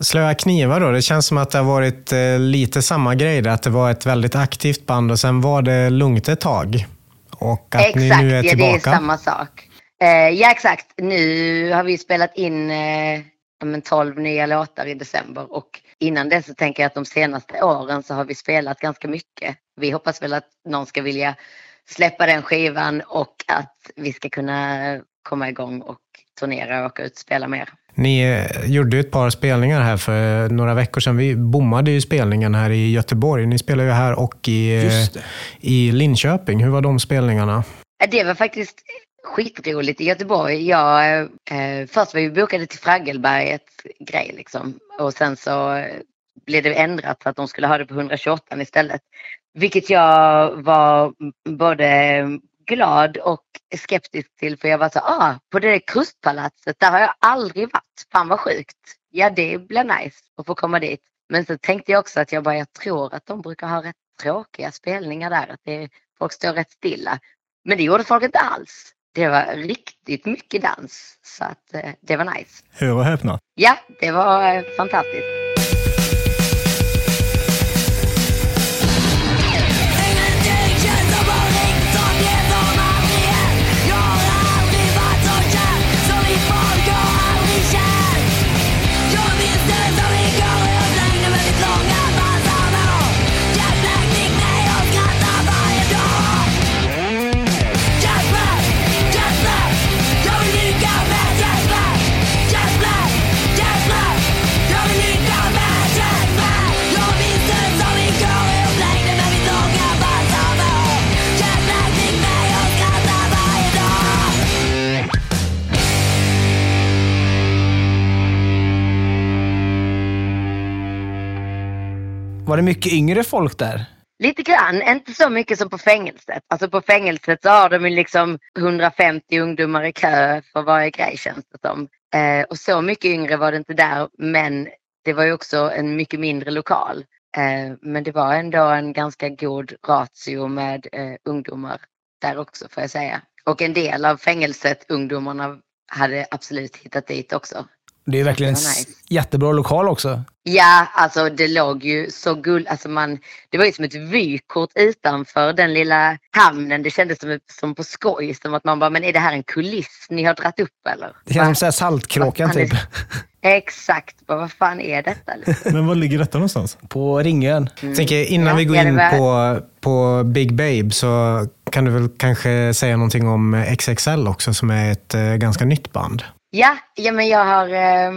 Slöa knivar då, det känns som att det har varit eh, lite samma grej där, att det var ett väldigt aktivt band och sen var det lugnt ett tag. Och att exakt, ni nu är ja, tillbaka. det är samma sak. Eh, ja, exakt. Nu har vi spelat in eh, ja, men 12 nya låtar i december och innan det så tänker jag att de senaste åren så har vi spelat ganska mycket. Vi hoppas väl att någon ska vilja släppa den skivan och att vi ska kunna komma igång och turnera och åka ut och spela mer. Ni eh, gjorde ju ett par spelningar här för några veckor sedan. Vi bommade ju spelningen här i Göteborg. Ni spelar ju här och i, eh, i Linköping. Hur var de spelningarna? Det var faktiskt skitroligt i Göteborg. Jag, eh, först var vi bokade till Fraggelberget grej liksom. Och sen så blev det ändrat för att de skulle ha det på 128 istället. Vilket jag var både glad och skeptisk till för jag var så ah, på det där krustpalatset där har jag aldrig varit. Fan vad sjukt. Ja det blir nice att få komma dit. Men så tänkte jag också att jag bara, jag tror att de brukar ha rätt tråkiga spelningar där. Att det, folk står rätt stilla. Men det gjorde folk inte alls. Det var riktigt mycket dans. Så att eh, det var nice. Hör och häpna. Ja, det var eh, fantastiskt. Var det mycket yngre folk där? Lite grann, inte så mycket som på fängelset. Alltså på fängelset så har de ju liksom 150 ungdomar i kö för varje grej känns det som. Eh, och så mycket yngre var det inte där men det var ju också en mycket mindre lokal. Eh, men det var ändå en ganska god ratio med eh, ungdomar där också får jag säga. Och en del av fängelset, ungdomarna, hade absolut hittat dit också. Det är verkligen en nice. jättebra lokal också. Ja, alltså det låg ju så gull... Alltså man, det var ju som ett vykort utanför den lilla hamnen. Det kändes som, som på skoj. Som att man bara, men är det här en kuliss ni har dratt upp eller? Det känns som Saltkråkan typ. Exakt, bara, vad fan är detta? Liksom? Men var ligger detta någonstans? På Ringön. Jag tänker, innan Ja, vi går ja, in var- på, på Big Babe så kan du väl kanske säga någonting om XXL också som är ett eh, ganska nytt band. Ja, ja men jag har eh,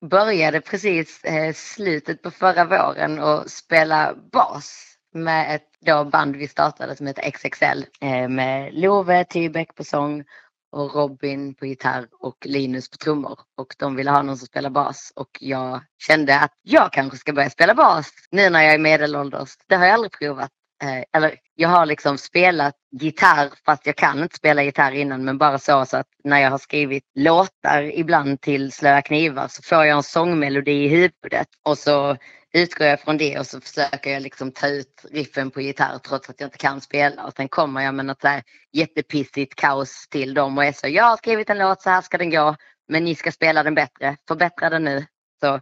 började precis eh, slutet på förra våren och spela bas med ett då band vi startade som heter XXL eh, med Love Tybeck på sång och Robin på gitarr och Linus på trummor. Och de ville ha någon som spelar bas och jag kände att jag kanske ska börja spela bas nu när jag är medelålders. Det har jag aldrig provat. Eh, eller jag har liksom spelat gitarr fast jag kan inte spela gitarr innan men bara så, så att när jag har skrivit låtar ibland till Slöa knivar så får jag en sångmelodi i huvudet. Och så utgår jag från det och så försöker jag liksom ta ut riffen på gitarr trots att jag inte kan spela. Och sen kommer jag med något så här jättepissigt kaos till dem och är så jag har skrivit en låt, så här ska den gå men ni ska spela den bättre, förbättra den nu. Så,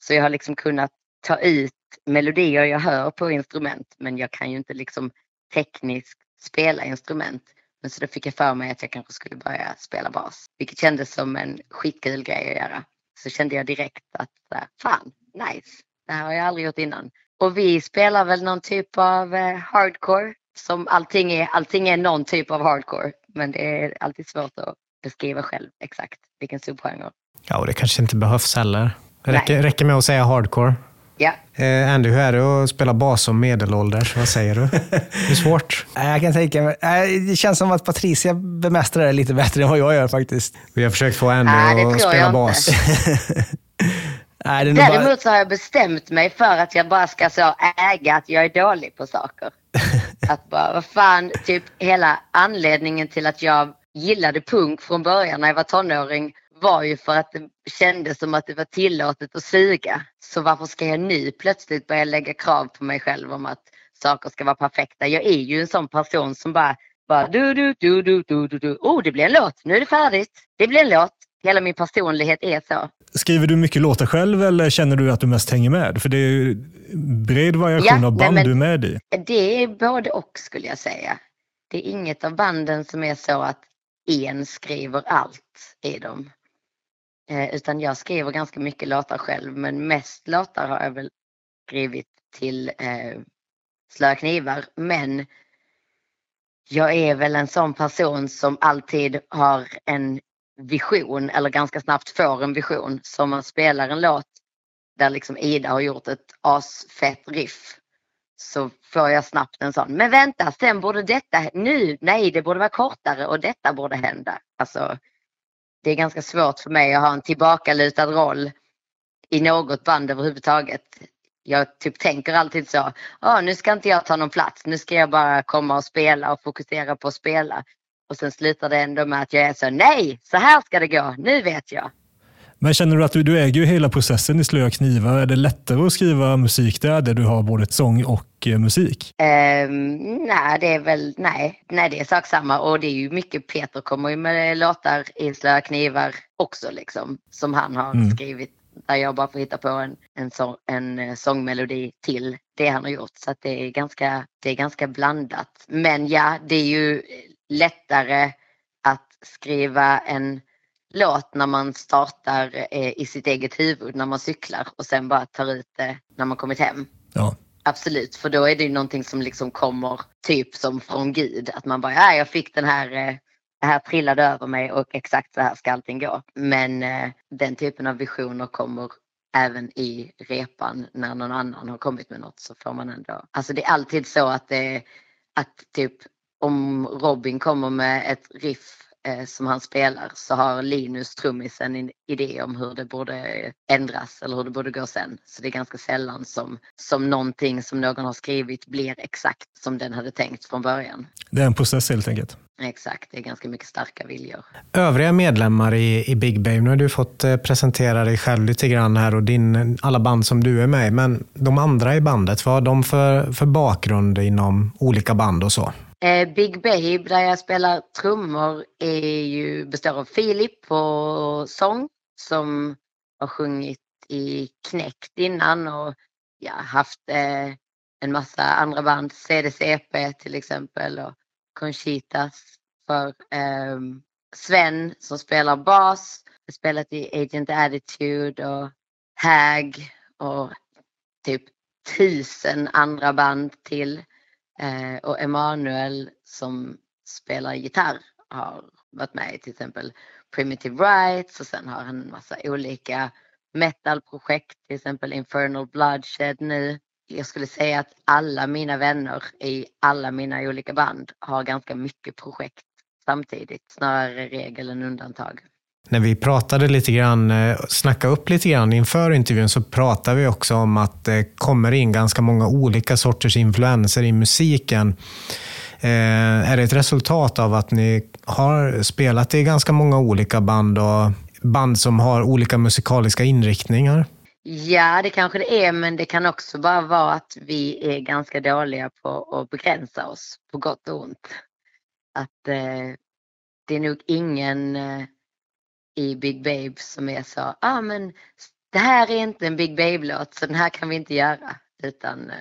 så jag har liksom kunnat ta ut melodier jag hör på instrument men jag kan ju inte liksom tekniskt spela instrument. Men så då fick jag för mig att jag kanske skulle börja spela bas. Vilket kändes som en skitkul grej att göra. Så kände jag direkt att här, fan, nice. Det här har jag aldrig gjort innan. Och vi spelar väl någon typ av eh, hardcore. Som allting är, allting är någon typ av hardcore. Men det är alltid svårt att beskriva själv exakt vilken subgenre. Ja, och det kanske inte behövs heller. Det räcker, räcker med att säga hardcore. Ja, Eh, Andy, hur är det att spela bas som medelålders? Vad säger du? Det är svårt. Nej, Jag kan tänka mig. nej, Det känns som att Patricia bemästrar det lite bättre än vad jag gör faktiskt. Vi har försökt få Andy Nej, att spela bas. Nej, det bara... Däremot så har jag bestämt mig för att jag bara ska så äga att jag är dålig på saker. Att bara, vad fan, typ hela anledningen till att jag gillade punk från början när jag var tonåring var ju för att det kändes som att det var tillåtet att suga. Så varför ska jag nu plötsligt börja lägga krav på mig själv om att saker ska vara perfekta? Jag är ju en sån person som bara, bara du, du, du, du, du, du, du. Oh, det blir en låt. Nu är det färdigt. Det blir en låt. hela min personlighet är så. Skriver du mycket låtar själv eller känner du att du mest hänger med? För det är ju bred variation Ja, av nej, band men- du är med i. Det är både och skulle jag säga. Det är inget av banden som är så att en skriver allt i dem. Eh, utan jag skriver ganska mycket låtar själv men mest låtar har jag väl skrivit till eh, Slöa knivar. Men jag är väl en sån person som alltid har en vision eller ganska snabbt får en vision. Så om man spelar en låt där liksom Ida har gjort ett asfett riff så får jag snabbt en sån. Men vänta, sen borde detta, nu, nej det borde vara kortare och detta borde hända. Alltså, det är ganska svårt för mig att ha en tillbakalutad roll i något band överhuvudtaget. Jag typ tänker alltid så, ah, nu ska inte jag ta någon plats, nu ska jag bara komma och spela och fokusera på att spela. Och sen slutar det ändå med att jag är så, nej, så här ska det gå, nu vet jag. Men känner du att du, du äger ju hela processen i Slöa knivar? Är det lättare att skriva musik där, där du har både sång och eh, musik? Ehm, nej, det är väl, nej, nej det är sak samma och det är ju mycket, Peter kommer ju med låtar i Slöa knivar också liksom, som han har Mm. skrivit. Där jag bara får hitta på en, en, sång, en eh, sångmelodi till det han har gjort. Så det, är ganska, det är ganska blandat. Men ja, det är ju lättare att skriva en låt när man startar eh, i sitt eget huvud när man cyklar och sen bara tar ut det när man kommit hem. Ja. Absolut, för då är det ju någonting som liksom kommer typ som från Gud. Att man bara, ja jag fick den här, eh, det här trillade över mig och exakt så här ska allting gå. Men eh, den typen av visioner kommer även i repan när någon annan har kommit med något så får man ändå, alltså det är alltid så att det, att typ om Robin kommer med ett riff eh, som han spelar så har Linus trummisen en idé om hur det borde ändras eller hur det borde gå sen. Så det är ganska sällan som, som någonting som någon har skrivit blir exakt som den hade tänkt från början. Det är en process helt enkelt. Exakt, det är ganska mycket starka viljor. Övriga medlemmar i, i Big Babe, nu har du fått eh, presentera dig själv lite grann här och din, alla band som du är med i. Men de andra i bandet, vad har de för, för bakgrund inom olika band och så? Eh, Big Babe där jag spelar trummor är ju, består av Filip på sång som har sjungit i Knäckt innan och ja, haft eh, en massa andra band, CDCP till exempel och Conchitas för eh, Sven som spelar bas, har spelat i Agent Attitude och Hag och typ tusen andra band till. Eh, och Emanuel som spelar gitarr har varit med i till exempel Primitive Rights och sen har han en massa olika metalprojekt, till exempel Infernal Bloodshed nu. Jag skulle säga att alla mina vänner i alla mina olika band har ganska mycket projekt samtidigt, snarare regel än undantag. När vi pratade lite grann, eh, snackade upp lite grann inför intervjun så pratade vi också om att det kommer in ganska många olika sorters influenser i musiken. Eh, är det ett resultat av att ni har spelat i ganska många olika band och band som har olika musikaliska inriktningar? Ja, det kanske det är, men det kan också bara vara att vi är ganska dåliga på att begränsa oss, på gott och ont. Att eh, det är nog ingen eh, i Big Babe som är så, ah men det här är inte en Big Babe-låt så den här kan vi inte göra. Utan, eh,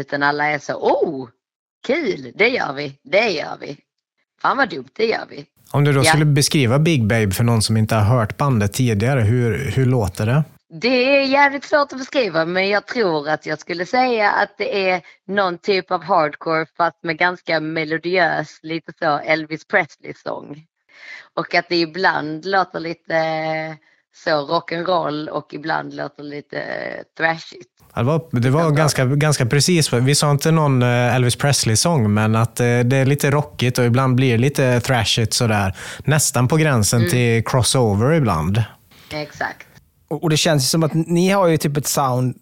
utan alla är så, oh, kul, det gör vi, det gör vi. Fan vad dumt, det gör vi. Om du då Ja. skulle beskriva Big Babe för någon som inte har hört bandet tidigare, hur, hur låter det? Det är jävligt svårt att beskriva men jag tror att jag skulle säga att det är någon typ av hardcore fast med ganska melodiös, lite så Elvis Presley-sång. Och att det ibland låter lite så rock'n'roll och ibland låter lite thrashigt. Ja, Det var, det var ganska, ganska precis. Vi sa inte någon eh, Elvis Presley-sång, men att eh, det är lite rockigt och ibland blir det lite thrashigt sådär. Nästan på gränsen till crossover ibland. Exakt. Och, och det känns ju som att ni har ju typ ett sound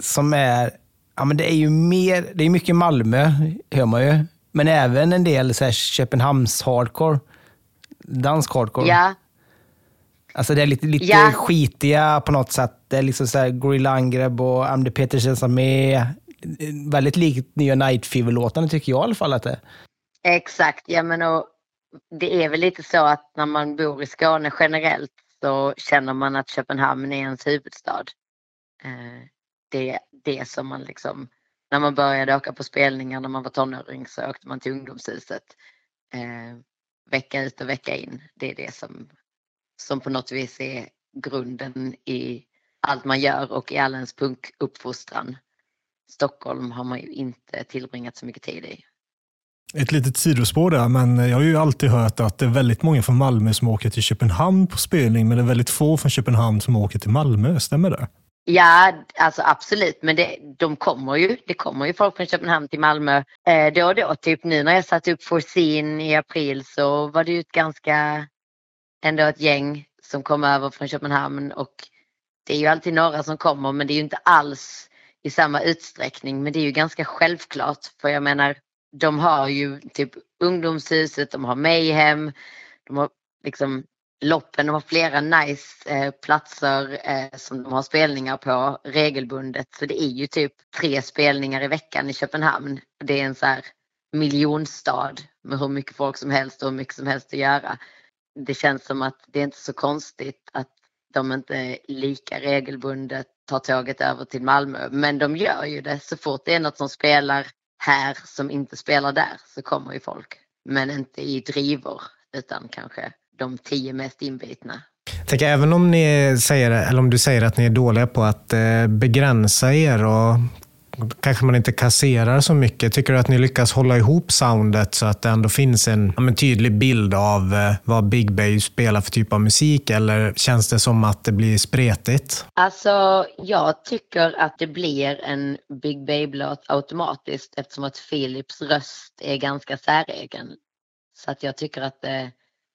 som är, ja men det är ju mer, det är mycket Malmö, hör man ju. Men även en del så här Köpenhamns hardcore. Dansk hardcore. Ja, Alltså det är lite, lite Ja. skitiga på något sätt. Det är liksom så här Gorilla Angrepp och Amde Petersen som är väldigt likt nya Night Fever-låtarna tycker jag i alla fall att det är. exakt. Ja, men och det är väl lite så att när man bor i Skåne generellt så känner man att Köpenhamn är ens huvudstad. Eh, det är det som man liksom, när man började åka på spelningar när man var tonåring så åkte man till ungdomshuset. Vecka ut och vecka in. Det är det som, som på något vis är grunden i allt man gör och i all ens punkuppfostran. Stockholm har man ju inte tillbringat så mycket tid i. Ett litet sidospår där, men jag har ju alltid hört att det är väldigt många från Malmö som åker till Köpenhamn på spelning, men det är väldigt få från Köpenhamn som åker till Malmö. Stämmer det? Ja, alltså absolut, men det, de kommer ju. Det kommer ju folk från Köpenhamn till Malmö eh, då och då. Typ nu när jag satte upp Forsin i april så var det ju ett ganska, ändå ett gäng som kom över från Köpenhamn och det är ju alltid några som kommer men det är ju inte alls i samma utsträckning. Men det är ju ganska självklart för jag menar de har ju typ ungdomshuset, de har Mayhem, de har liksom loppen, de har flera nice eh, platser eh, som de har spelningar på regelbundet. Så det är ju typ tre spelningar i veckan i Köpenhamn. Det är en så här miljonstad med hur mycket folk som helst och hur mycket som helst att göra. Det känns som att det är inte så konstigt att de inte lika regelbundet tar tåget över till Malmö. Men de gör ju det. Så fort det är något som spelar här som inte spelar där så kommer ju folk. Men inte i drivor utan kanske de tio mest inbitna. Tänk, även om, ni säger, eller om du säger att ni är dåliga på att eh, begränsa er och kanske man inte kasserar så mycket. Tycker du att ni lyckas hålla ihop soundet så att det ändå finns en, en tydlig bild av eh, vad Big Bay spelar för typ av musik? Eller känns det som att det blir spretigt? Alltså, jag tycker att det blir en Big Babe-låt automatiskt eftersom att Philips röst är ganska säregen. Så att jag tycker att det,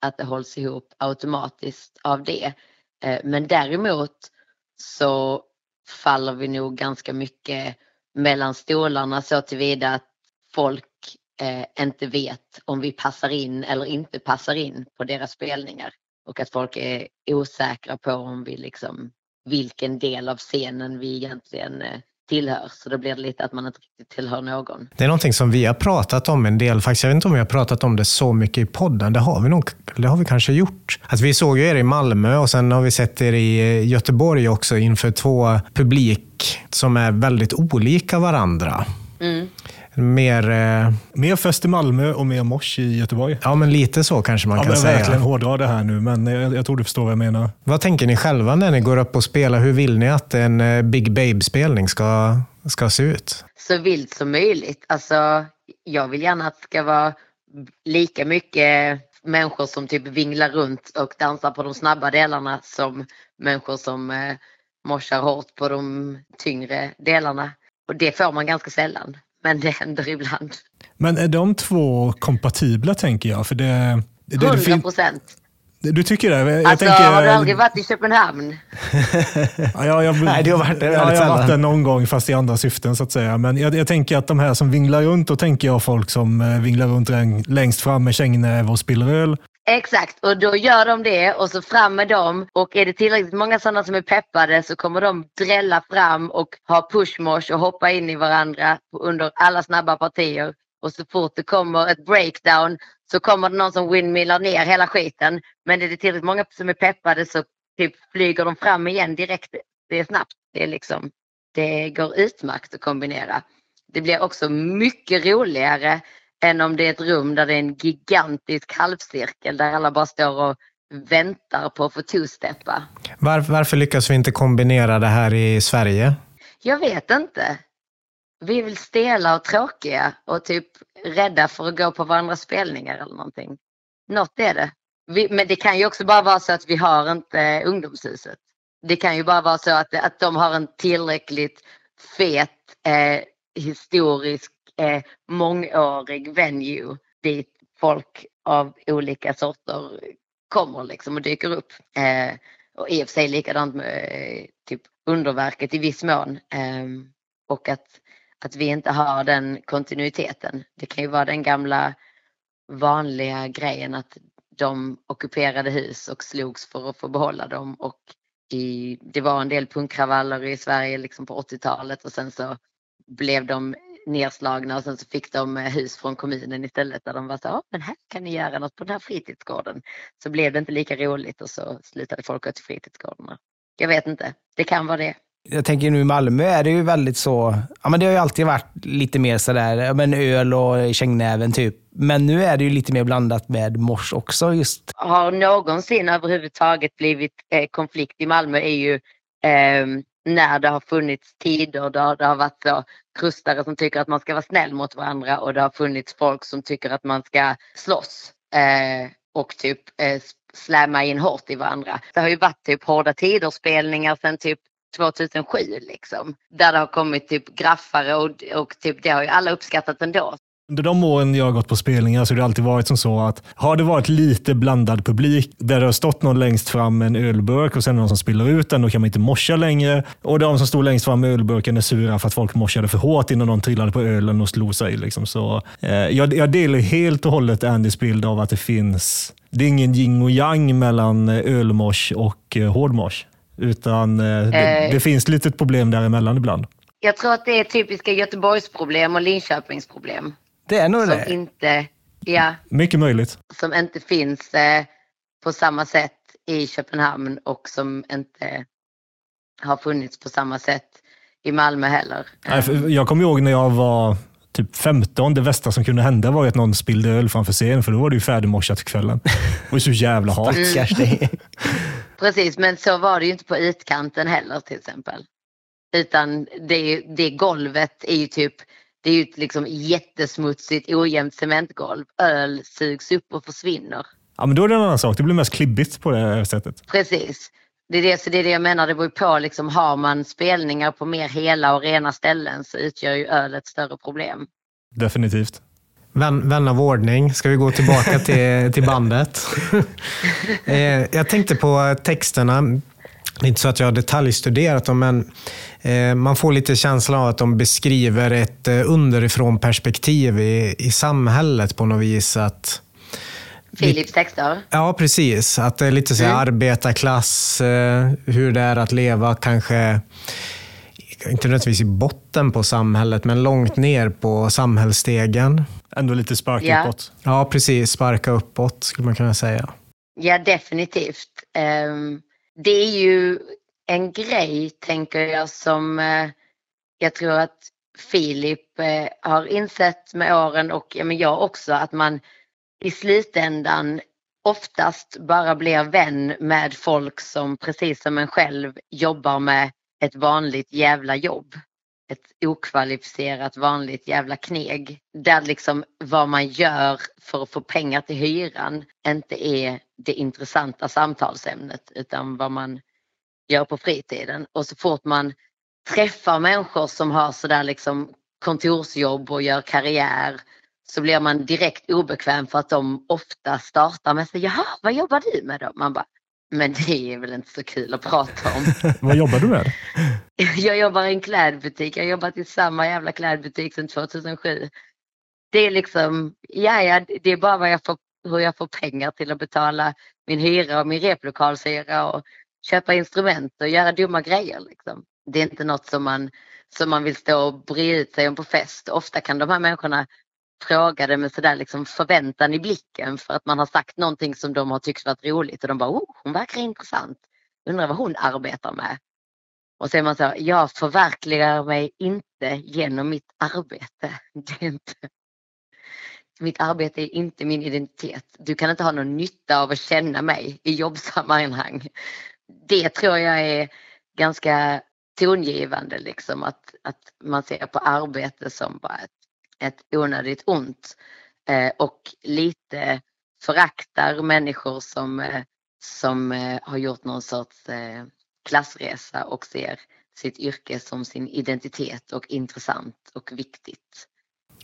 att det hålls ihop automatiskt av det. Eh, men däremot så faller vi nog ganska mycket mellan stolarna så tillvida att folk eh, inte vet om vi passar in eller inte passar in på deras spelningar. Och att folk är osäkra på om vi liksom, vilken del av scenen vi egentligen eh, tillhör. Så då blir det lite att man inte riktigt tillhör någon. Det är någonting som vi har pratat om en del. Faktiskt, jag vet inte om vi har pratat om det så mycket i podden. Det har vi, nog, det har vi kanske gjort. Att vi såg er i Malmö och sen har vi sett er i Göteborg också inför två publik som är väldigt olika varandra. Mm. Mer, eh, Mer fest i Malmö och mer mosh i Göteborg. ja men lite så kanske man Ja, kan men säga. verkligen hårdra det här nu, men jag, jag tror du förstår vad jag menar. Vad tänker ni själva när ni går upp och spelar? Hur vill ni att en eh, Big Babe-spelning ska, ska se ut? så vilt som möjligt. Alltså, jag vill gärna att det ska vara lika mycket människor som typ vinglar runt och dansar på de snabba delarna som människor som eh, morsar hårt på de tyngre delarna. Och det får man ganska sällan, men det händer ibland. Men är de två kompatibla tänker jag? För det, det, det, 100 fin- procent. du tycker det? Jag Alltså, tänker, har du aldrig varit i Köpenhamn? Ja, jag, jag, Nej, du har varit där ja, jag har varit där någon gång, fast i andra syften så att säga. Men jag, jag tänker att de här som vinglar runt, då tänker jag folk som eh, vinglar runt läng- längst fram med kängnäve och spiller öl. Exakt, och då gör de det och så fram med dem. Och är det tillräckligt många sådana som är peppade så kommer de drälla fram och ha pushmosh och hoppa in i varandra under alla snabba partier. Och så fort det kommer ett breakdown så kommer det någon som windmillar ner hela skiten. Men är det tillräckligt många som är peppade så typ flyger de fram igen direkt. Det är snabbt. Det, är liksom, det går utmärkt att kombinera. Det blir också mycket roligare än om det är ett rum där det är en gigantisk halvcirkel där alla bara står och väntar på att få two-steppa. Var, varför lyckas vi inte kombinera det här i Sverige? Jag vet inte. Vi är väl stela och tråkiga och typ rädda för att gå på varandras spelningar eller någonting. Något är det. Vi, men det kan ju också bara vara så att vi har inte ungdomshuset. Det kan ju bara vara så att, att de har en tillräckligt fet eh, historisk eh, mångårig venue dit folk av olika sorter kommer liksom och dyker upp. Eh, och i och för sig likadant med eh, typ underverket i viss mån. Eh, och att, att vi inte har den kontinuiteten. Det kan ju vara den gamla vanliga grejen att de ockuperade hus och slogs för att få behålla dem. Och i, det var en del punkkravaller i Sverige liksom på 80-talet och sen så blev de nedslagna och sen så fick de eh, hus från kommunen istället där de var så, "Ja, men här kan ni göra något på den här fritidsgården. Så blev det inte lika roligt och så slutade folk gå till fritidsgårdarna. Jag vet inte, det kan vara det. Jag tänker nu i Malmö är det ju väldigt så, ja men det har ju alltid varit lite mer sådär, ja men öl och kängnäven typ. Men nu är det ju lite mer blandat med mors också just. har någonsin överhuvudtaget blivit eh, konflikt i Malmö är ju eh, när det har funnits tider där det har varit så krustare som tycker att man ska vara snäll mot varandra och det har funnits folk som tycker att man ska slåss eh, och typ eh, slämma in hårt i varandra. Det har ju varit typ hårda tider spelningar sedan typ 2007 liksom. Där det har kommit typ graffare och, och typ det har ju alla uppskattat ändå. Under de åren jag har gått på spelningar så har det alltid varit som så att har det varit lite blandad publik där det har stått någon längst fram med en ölburk och sen någon som spiller ut den, då kan man inte morsa längre. Och de som stod längst fram med ölburken är sura för att folk morsade för hårt innan någon trillade på ölen och slog sig. Liksom. Så, eh, jag, jag delar helt och hållet Andys bild av att det finns, det är ingen yin och yang mellan eh, ölmors och eh, hårdmors. Utan eh, det, Eh. det finns lite ett problem däremellan ibland. Jag tror att det är typiska Göteborgsproblem och Linköpingsproblem. Det är nog Som det. inte, ja, Mycket möjligt. som inte finns eh, på samma sätt i Köpenhamn och som inte har funnits på samma sätt i Malmö heller. Nej, för Jag kommer ihåg när jag var typ 15. Det värsta som kunde hända var ju att någon spillde öl framför scenen, för då var det ju färdigmorsat för kvällen. Det var ju så jävla hat. Stackars dig. Precis, men så var det ju inte på utkanten heller till exempel. Utan det, det golvet är ju typ, det är ju ett liksom jättesmutsigt ojämnt cementgolv. Öl sugs upp och försvinner. Ja, men då är det en annan sak. Det blir mest klibbigt på det här sättet. Precis. Det är det, så det är det jag menar, det beror på liksom, har man spelningar på mer hela och rena ställen så utgör ju öl ett större problem. Definitivt. Vän, vän av ordning, ska vi gå tillbaka till, till bandet? eh, jag tänkte på texterna. Det är inte så att jag har detaljstuderat dem, men eh, man får lite känslan av att de beskriver ett eh, underifrån perspektiv i, i samhället på något vis. Att, Philips texter. Ja, precis. Att det är lite så här arbetarklass, eh, hur det är att leva kanske, inte nödvändigtvis i botten på samhället, men långt ner på samhällsstegen. Ändå lite spark Ja. uppåt. Ja, precis. Sparka uppåt skulle man kunna säga. Ja, definitivt. Ehm, det är ju en grej, tänker jag, som eh, jag tror att Filip eh, har insett med åren och jag också, att man i slutändan oftast bara blir vän med folk som precis som en själv jobbar med ett vanligt jävla jobb. Ett okvalificerat vanligt jävla kneg. Där liksom vad man gör för att få pengar till hyran inte är det intressanta samtalsämnet utan vad man gör på fritiden. Och så fort man träffar människor som har sådär liksom kontorsjobb och gör karriär så blir man direkt obekväm för att de ofta startar med sig, jaha, vad jobbar du med då? Man bara, men det är väl inte så kul att prata om. Vad jobbar du med? Jag jobbar i en klädbutik, jag har jobbat i samma jävla klädbutik sedan 2007. Det är liksom, ja, ja, det är bara vad jag får, hur jag får pengar till att betala min hyra och min replokalshyra och köpa instrument och göra dumma grejer. Liksom. Det är inte något som man, som man vill stå och bre ut sig om på fest. Ofta kan de här människorna fråga det med sådär liksom förväntan i blicken för att man har sagt någonting som de har tyckt varit roligt och de bara, oh, hon verkar intressant. Undrar vad hon arbetar med. Och så är man så, jag förverkligar mig inte genom mitt arbete. Det är inte, mitt arbete är inte min identitet. Du kan inte ha någon nytta av att känna mig i jobbsammanhang. Det tror jag är ganska tongivande, liksom, att, att man ser på arbete som bara ett, ett onödigt ont eh, och lite föraktar människor som, eh, som eh, har gjort någon sorts eh, klassresa och ser sitt yrke som sin identitet och intressant och viktigt.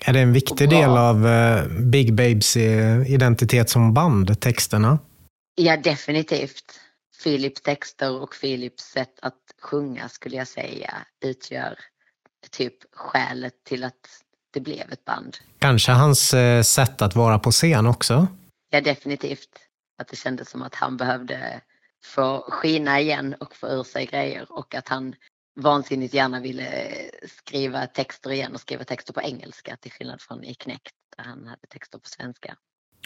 Är det en viktig del av eh, Big Babes eh, identitet som band, texterna? Ja, definitivt. Philips texter och Philips sätt att sjunga skulle jag säga utgör typ skälet till att det blev ett band. Kanske hans eh, sätt att vara på scen också? Ja, definitivt. Att det kändes som att han behövde få skina igen och få ur sig grejer och att han vansinnigt gärna ville skriva texter igen och skriva texter på engelska till skillnad från i Knäckt där han hade texter på svenska.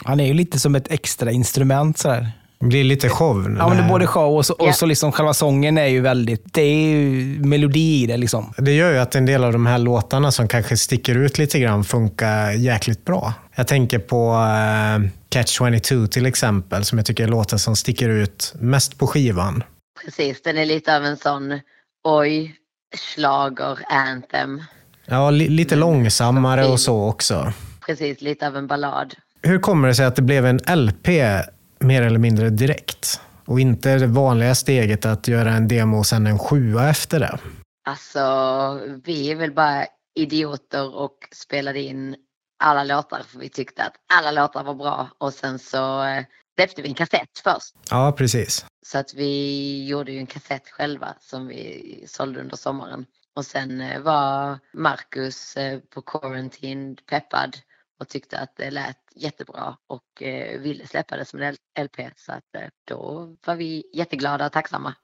Han är ju lite som ett extra instrument sådär. Det blir lite show. Ja, men det är både show och så, Ja. och så liksom själva sången är ju väldigt, det är ju melodi i det liksom. Det gör ju att en del av de här låtarna som kanske sticker ut lite grann funkar jäkligt bra. Jag tänker på eh, Catch 22 till exempel, som jag tycker är låten som sticker ut mest på skivan. Precis, den är lite av en sån oj, slager anthem. Ja, li- lite långsammare och så också. Precis, lite av en ballad. Hur kommer det sig att det blev en LP mer eller mindre direkt? Och inte det vanliga steget att göra en demo och sen en sjua efter det. Alltså, vi är väl bara idioter och spelade in alla låtar för vi tyckte att alla låtar var bra och sen så eh, släppte vi en kassett först. Ja, precis. Så att vi gjorde ju en kassett själva som vi sålde under sommaren. Och sen eh, var Marcus eh, på Quarantine peppad och tyckte att det lät jättebra och eh, ville släppa det som en LP. Så att då var vi jätteglada och tacksamma.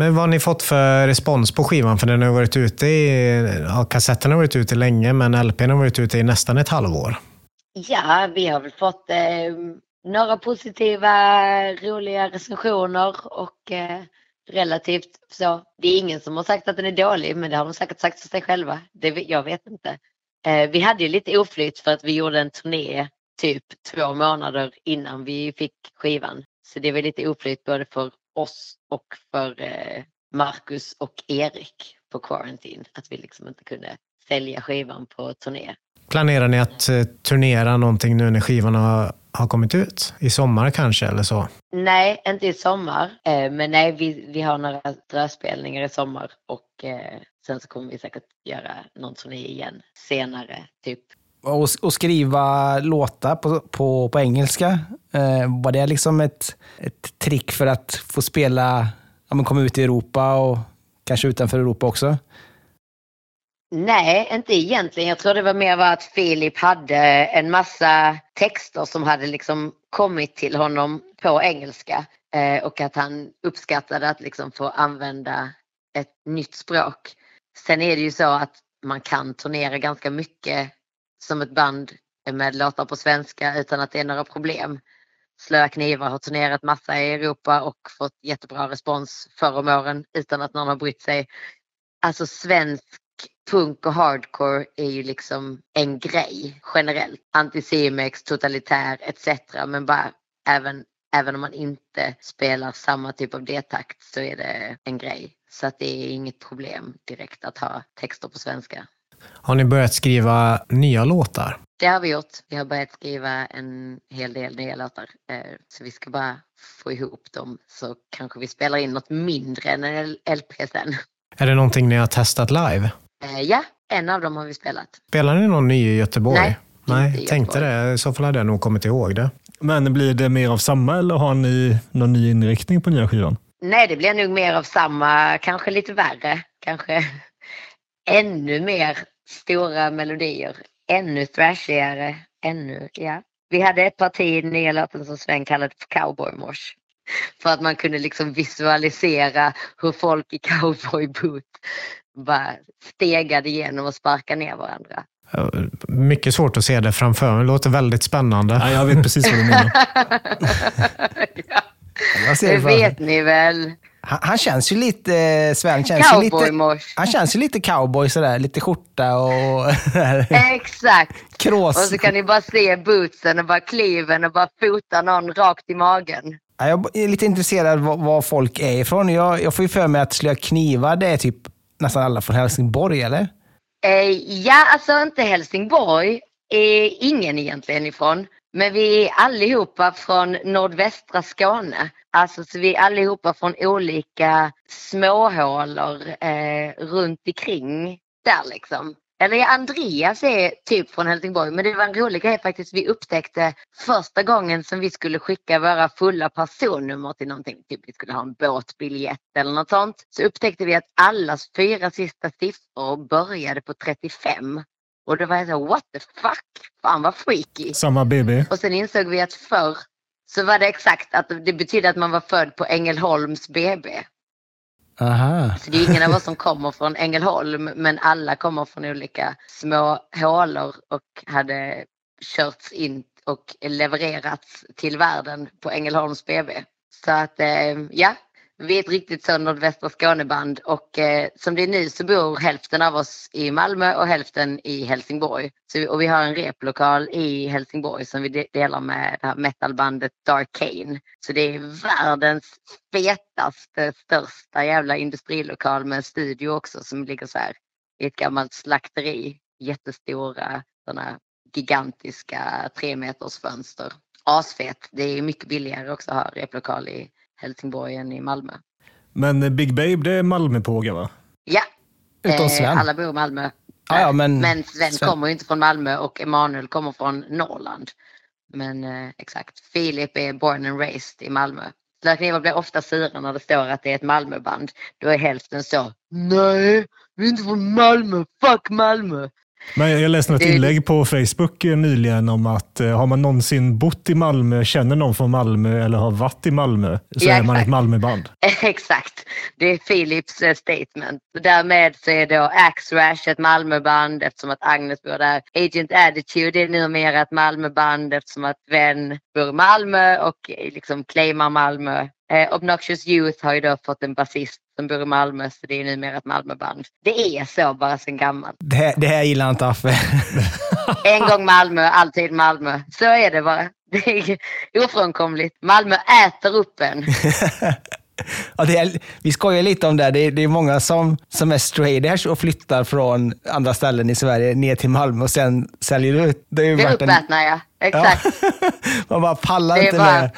Men vad har ni fått för respons på skivan? För den har varit ute i, ja, kassetten har varit ute länge, men LPn har varit ute i nästan ett halvår. Ja, vi har väl fått eh, några positiva, roliga recensioner och eh, relativt så. Det är ingen som har sagt att den är dålig, men det har de säkert sagt för sig själva. Det, jag vet inte. Eh, vi hade ju lite oflyt för att vi gjorde en turné typ två månader innan vi fick skivan. Så det var lite oflyt både för oss och för eh, Marcus och Erik på Quarantine. Att vi liksom inte kunde sälja skivan på turné. Planerar ni att eh, turnera någonting nu när skivan har, har kommit ut? I sommar kanske, eller så? Nej, inte i sommar. Eh, men nej, vi, vi har några ströspelningar i sommar och eh, sen så kommer vi säkert göra någon turné igen senare. Typ. Och, och skriva låtar på, på, på engelska. Eh, var det liksom ett, ett trick för att få spela, ja, men komma ut i Europa och kanske utanför Europa också? Nej, inte egentligen. Jag tror det var mer att Filip hade en massa texter som hade liksom kommit till honom på engelska eh, och att han uppskattade att liksom få använda ett nytt språk. Sen är det ju så att man kan turnera ganska mycket som ett band med låtar på svenska utan att det är några problem. Slöa knivar har turnerat massa i Europa och fått jättebra respons förr om åren utan att någon har brytt sig. Alltså svensk punk och hardcore är ju liksom en grej generellt. Anticimex, totalitär etc. Men bara även, även om man inte spelar samma typ av D-takt så är det en grej. Så att det är inget problem direkt att ha texter på svenska. Har ni börjat skriva nya låtar? Det har vi gjort. Vi har börjat skriva en hel del nya låtar. Eh, Så vi ska bara få ihop dem så kanske vi spelar in något mindre än en LP sen. Är det någonting ni har testat live? Eh, Ja, en av dem har vi spelat. Spelar ni någon ny i Göteborg? Nej, Nej i tänkte Göteborg. det. I så fall hade jag nog kommit ihåg det. Men blir det mer av samma eller har ni någon ny inriktning på nya skivan? Nej, det blir nog mer av samma, kanske lite värre. Kanske ännu mer stora melodier. Ännu thrashigare. Ännu, ja. Vi hade ett parti i den nya låten som Sven kallade för cowboymosh. För att man kunde liksom visualisera hur folk i cowboyboot bara stegade igenom och sparkade ner varandra. Mycket svårt att se det framför mig. Det låter väldigt spännande. Ja, jag vet precis vad du menar. ja, det vet ni väl? Han, han känns ju lite, Sven känns ju lite, Cowboymosh. han känns ju lite cowboy sådär. Lite skjorta och Exakt. Och krås. så kan ni bara se bootsen och bara kliven och bara fota någon rakt i magen. Ja, Jag är lite intresserad av var, var folk är ifrån. Jag, jag får ju för mig att Slöa Knivar, det är typ nästan alla från Helsingborg, eller? Eh, ja, alltså inte Helsingborg är ingen egentligen ifrån. Men vi är allihopa från nordvästra Skåne. Alltså så vi är allihopa från olika småhålor eh, runt omkring där liksom. Eller ja, Andreas är typ från Helsingborg men det var en rolig grej faktiskt. Vi upptäckte första gången som vi skulle skicka våra fulla personnummer till någonting, typ vi skulle ha en båtbiljett eller något sånt. Så upptäckte vi att allas fyra sista siffror började på 35. Och då var jag så what the fuck? Fan vad freaky. Samma BB. Och sen insåg vi att förr så var det exakt att det betydde att man var född på Ängelholms BB. Aha. Så det är ingen av oss som kommer från Ängelholm men alla kommer från olika små hålor och hade körts in och levererats till världen på Ängelholms BB. Så att eh, ja, vi är ett riktigt så nordvästra Skåneband och eh, som det är nu så bor hälften av oss i Malmö och hälften i Helsingborg. Så, och vi har en replokal i Helsingborg som vi de- delar med det här metalbandet Darkane. Så det är världens fetaste, största jävla industrilokal med en studio också som ligger så här i ett gammalt slakteri. Jättestora sådana gigantiska tre meters fönster. Asfet. Det är mycket billigare också att ha replokal i Helsingborg än i Malmö. Men eh, Big Babe, det är Malmöpåga va? Ja, Utom eh, Sven. alla bor i Malmö. Ja, ja, men- men Sven, Sven- kommer inte från Malmö och Emanuel kommer från Norrland. Men eh, exakt, Filip är born and raised i Malmö. Slöknivar blir ofta sura när det står att det är ett Malmöband. Då är hälften så. Nej, vi är inte från Malmö. Fuck Malmö. Men jag läste något är- inlägg på Facebook eh, nyligen om att eh, har man någonsin bott i Malmö, känner någon från Malmö eller har varit i Malmö, så Ja, är man ett. Malmöband. Exakt, det är Philips eh, statement. Därmed så är då Axe Rash ett Malmöband eftersom att Agnes bor där. Agent Attitude är numera ett Malmöband eftersom att Sven bor i Malmö och liksom claimar Malmö. Eh, Obnoxious Youth har ju då fått en basist som bor i Malmö så det är numera ett Malmöband. Det är så bara sedan gammalt. Det, här- det här gillar inte Affe. En gång Malmö, alltid Malmö. Så är det bara. Det är ofrånkomligt. Malmö äter upp en. Ja, det är, vi skojar lite om det. Det är, det är många som, som är straighters och flyttar från andra ställen i Sverige ner till Malmö och sen säljer ut. Det, är ju Det är varit en- ja. Exakt. Man bara pallar Det är, inte bara, med.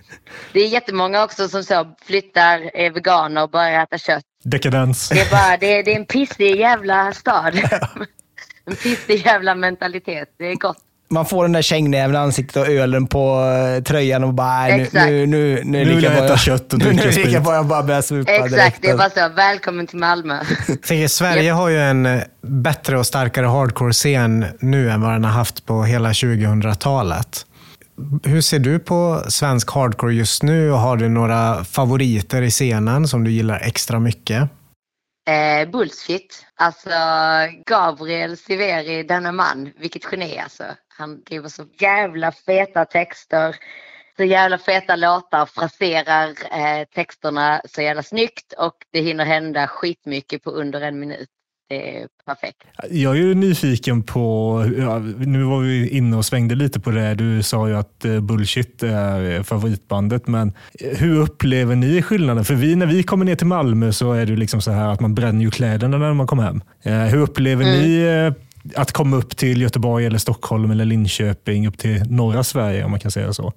det är jättemånga också som så flyttar, är veganer och börjar äta kött. Dekadens. Det är, bara, det är, det är en pissig jävla stad. En pissig jävla mentalitet. Det är gott. Man får den där kängnäven i ansiktet och ölen på eh, tröjan och bara, nu, nu, nu, nu, är det vill lika jag bra äta kött och nu, nu är det lika bra jag bara börjar supa Exakt, direkt. det bara så. Välkommen till Malmö. Sverige har ju en eh, bättre och starkare hardcore-scen nu än vad den har haft på hela 2000-talet. Hur ser du på svensk hardcore just nu och har du några favoriter i scenen som du gillar extra mycket? Eh, bullshit. Alltså Gabriel Siveri, denna man, vilket geni alltså. Han skriver så jävla feta texter, så jävla feta låtar, fraserar eh, texterna så jävla snyggt och det hinner hända skitmycket på under en minut är perfekt. Jag är ju nyfiken på, ja, nu var vi inne och svängde lite på det. Du sa ju att eh, Bullshit är favoritbandet, men hur upplever ni skillnaden? För vi, när vi kommer ner till Malmö så är det liksom så här att man bränner ju kläderna när man kommer hem. Eh, Hur upplever ni eh, att komma upp till Göteborg, eller Stockholm eller Linköping, upp till norra Sverige om man kan säga så?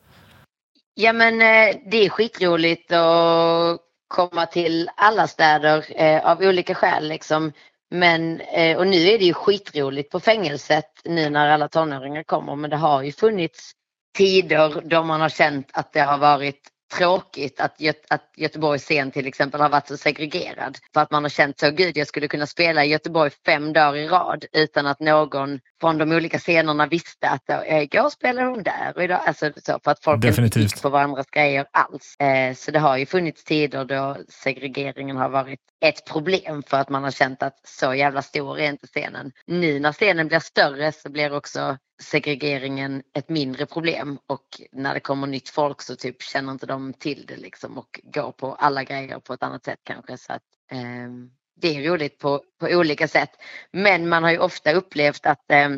Ja men eh, det är skitroligt att komma till alla städer eh, av olika skäl liksom. Men, eh, och nu är det ju skitroligt på fängelset nu när alla tonåringar kommer men det har ju funnits tider då man har känt att det har varit tråkigt att, Gö- att Göteborgs scen till exempel har varit så segregerad. För att man har känt så, gud jag skulle kunna spela i Göteborg fem dagar i rad utan att någon från de olika scenerna visste att eh, igår spelade hon där och idag, alltså så för att folk inte Definitivt. gick på varandras grejer alls. Eh, så det har ju funnits tider då segregeringen har varit ett problem för att man har känt att så jävla stor är inte scenen. Nu när scenen blir större så blir också segregeringen ett mindre problem och när det kommer nytt folk så typ känner inte de till det liksom och går på alla grejer på ett annat sätt kanske. Så att, eh, det är roligt på, på olika sätt. Men man har ju ofta upplevt att, eh,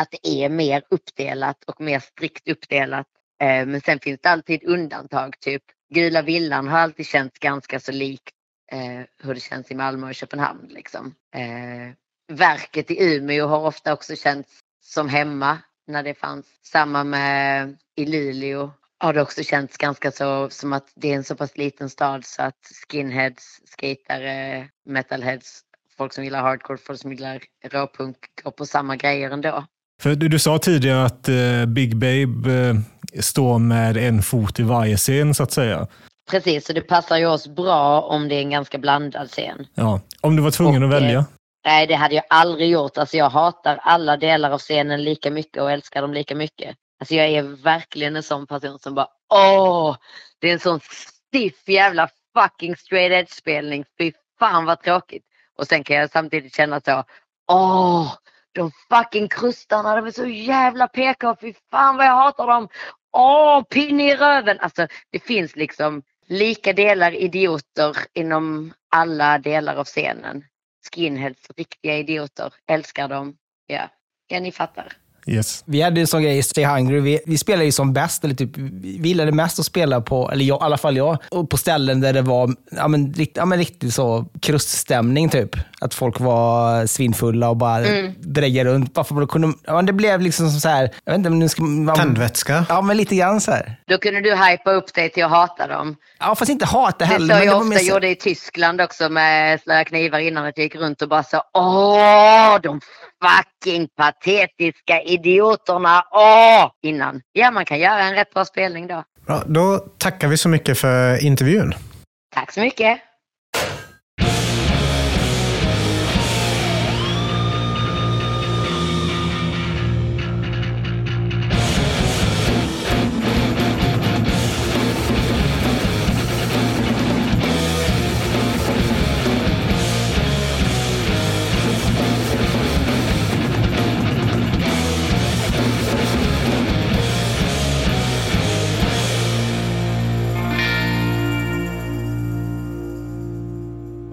att det är mer uppdelat och mer strikt uppdelat. Eh, men sen finns det alltid undantag, typ Gula villan har alltid känts ganska så likt eh, hur det känns i Malmö och Köpenhamn. Liksom. Eh, verket i Umeå har ofta också känts som hemma när det fanns. Samma med i Luleå har det också känts ganska så som att det är en så pass liten stad så att skinheads, skatare, metalheads, folk som gillar hardcore, folk som gillar råpunk går på samma grejer ändå. För du, du sa tidigare att eh, Big Babe eh, står med en fot i varje scen så att säga. Precis, så det passar ju oss bra om det är en ganska blandad scen. Ja. Om du var tvungen Och, att eh, välja? Nej, det hade jag aldrig gjort. Alltså jag hatar alla delar av scenen lika mycket och älskar dem lika mycket. Alltså jag är verkligen en sån person som bara åh, det är en sån stiff jävla fucking straight edge spelning. Fy fan vad tråkigt. Och sen kan jag samtidigt känna så, åh, de fucking krustarna, de är så jävla PK, fy fan vad jag hatar dem. Åh, pinne i röven. Alltså det finns liksom lika delar idioter inom alla delar av scenen skinheads, riktiga idioter. Älskar dem. Ja, ja ni fattar. Yes. Vi hade en sån grej i Stay Hungry. Vi, vi spelade ju som bäst, eller typ, vi gillade mest att spela på, eller jag, i alla fall jag, och på ställen där det var ja, men, rikt, ja, men riktigt så kruststämning typ. Att folk var svinfulla och bara mm. dreggade runt. Bara för att kunde, ja, men det blev liksom så här, jag vet inte, men nu ska man... Tändvätska. Ja, men lite grann så här. Då kunde du hypa upp dig till att hata dem. Ja, fast inte hata Det heller. så men jag mer ofta så- gjorde i Tyskland också med Slöa knivar innan att jag gick runt och bara så åh, de fucking patetiska idioterna, åh, innan. Ja, man kan göra en rätt bra spelning då. Bra, då tackar vi så mycket för intervjun. Tack så mycket.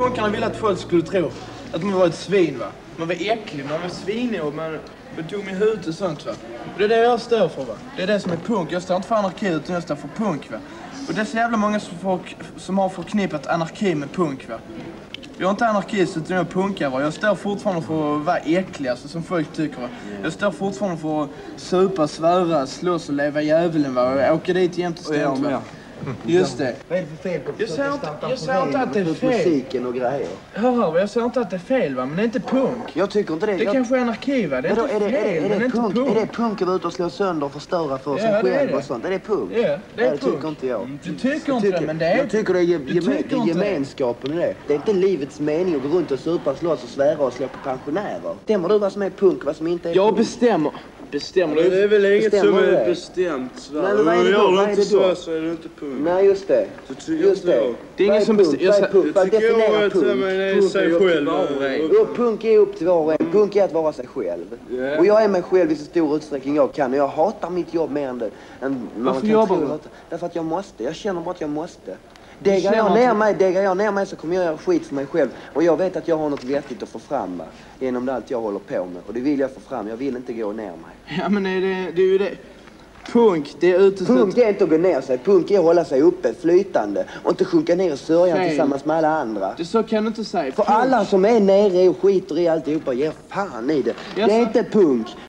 Punkarna ville att folk skulle tro att man var ett svin va. Man var äcklig, man var svinig och man var dum i huvudet och sånt va. Och det är det jag står för va. Det är det som är punk. Jag står inte för anarki utan jag står för punk va. Och det är så jävla många som, får, som har förknippat anarki med punk va. Jag är inte anarkist utan jag är punkare va. Jag står fortfarande för att vara äcklig alltså, som folk tycker va. Jag står fortfarande för att supa, svära, slåss och leva djävulen va. Och åka dit jämt och ständigt va. Just det. Vad är det för fel på Jag säger inte, jag att säger inte att det är fel. musiken och grejer? Hör, hör, jag säger inte att det är fel va, men det är inte punk. Jag tycker inte det. Det jag... kanske är anarki va, det är Vadå, inte är, det, fel, är, det, men är, det är det inte punk, är det punk. att vara ute och slå sönder och förstöra för sig Ja, det är själv det. och sånt? Är det punk? Ja, det är Nej, punk. tycker inte jag. Du tycker Jag inte det, tycker, men det är... jag tycker det är, ge- Du geme, tycker det är inte det. gemenskapen i det. Det är inte livets mening att gå runt och supa, slåss och svära och slå på pensionärer. Bestämmer du vad som är punk och vad som inte är Jag punk? bestämmer. Bestämmer Men det är väl inget Bestämmer som du är det? bestämt. Nej, men vad är det då? Gör du inte så så är det inte punk. Nej, just det. Det tycker Just det. Det är ingen som punk? bestäm- jag Vad är punk? Att punk? man är Punk sig är upp till själv. var och en. Jo, punk är upp till var och en. Punk är att vara sig själv. Och jag är mig själv i så stor utsträckning jag kan. Och jag hatar mitt jobb mer än det. Än Varför jobbar du? Därför att jag måste. Jag känner bara att jag måste. Känner jag, ner mig, degar jag ner mig så kommer jag göra skit för mig själv. Och jag vet att jag har något vettigt att få fram va? genom det allt jag håller på med. Och det vill jag få fram. Jag vill inte gå ner mig. Ja men är det, det är ju det. Punk, det är uteslutet. Punk är inte att gå ner sig. Punk är att hålla sig uppe, flytande. Och inte sjunka ner i sörjan Fel. tillsammans med alla andra. Det så kan du inte säga. För Punk- alla som är nere och skiter i alltihopa ger fan i det. Jag Det är inte punk.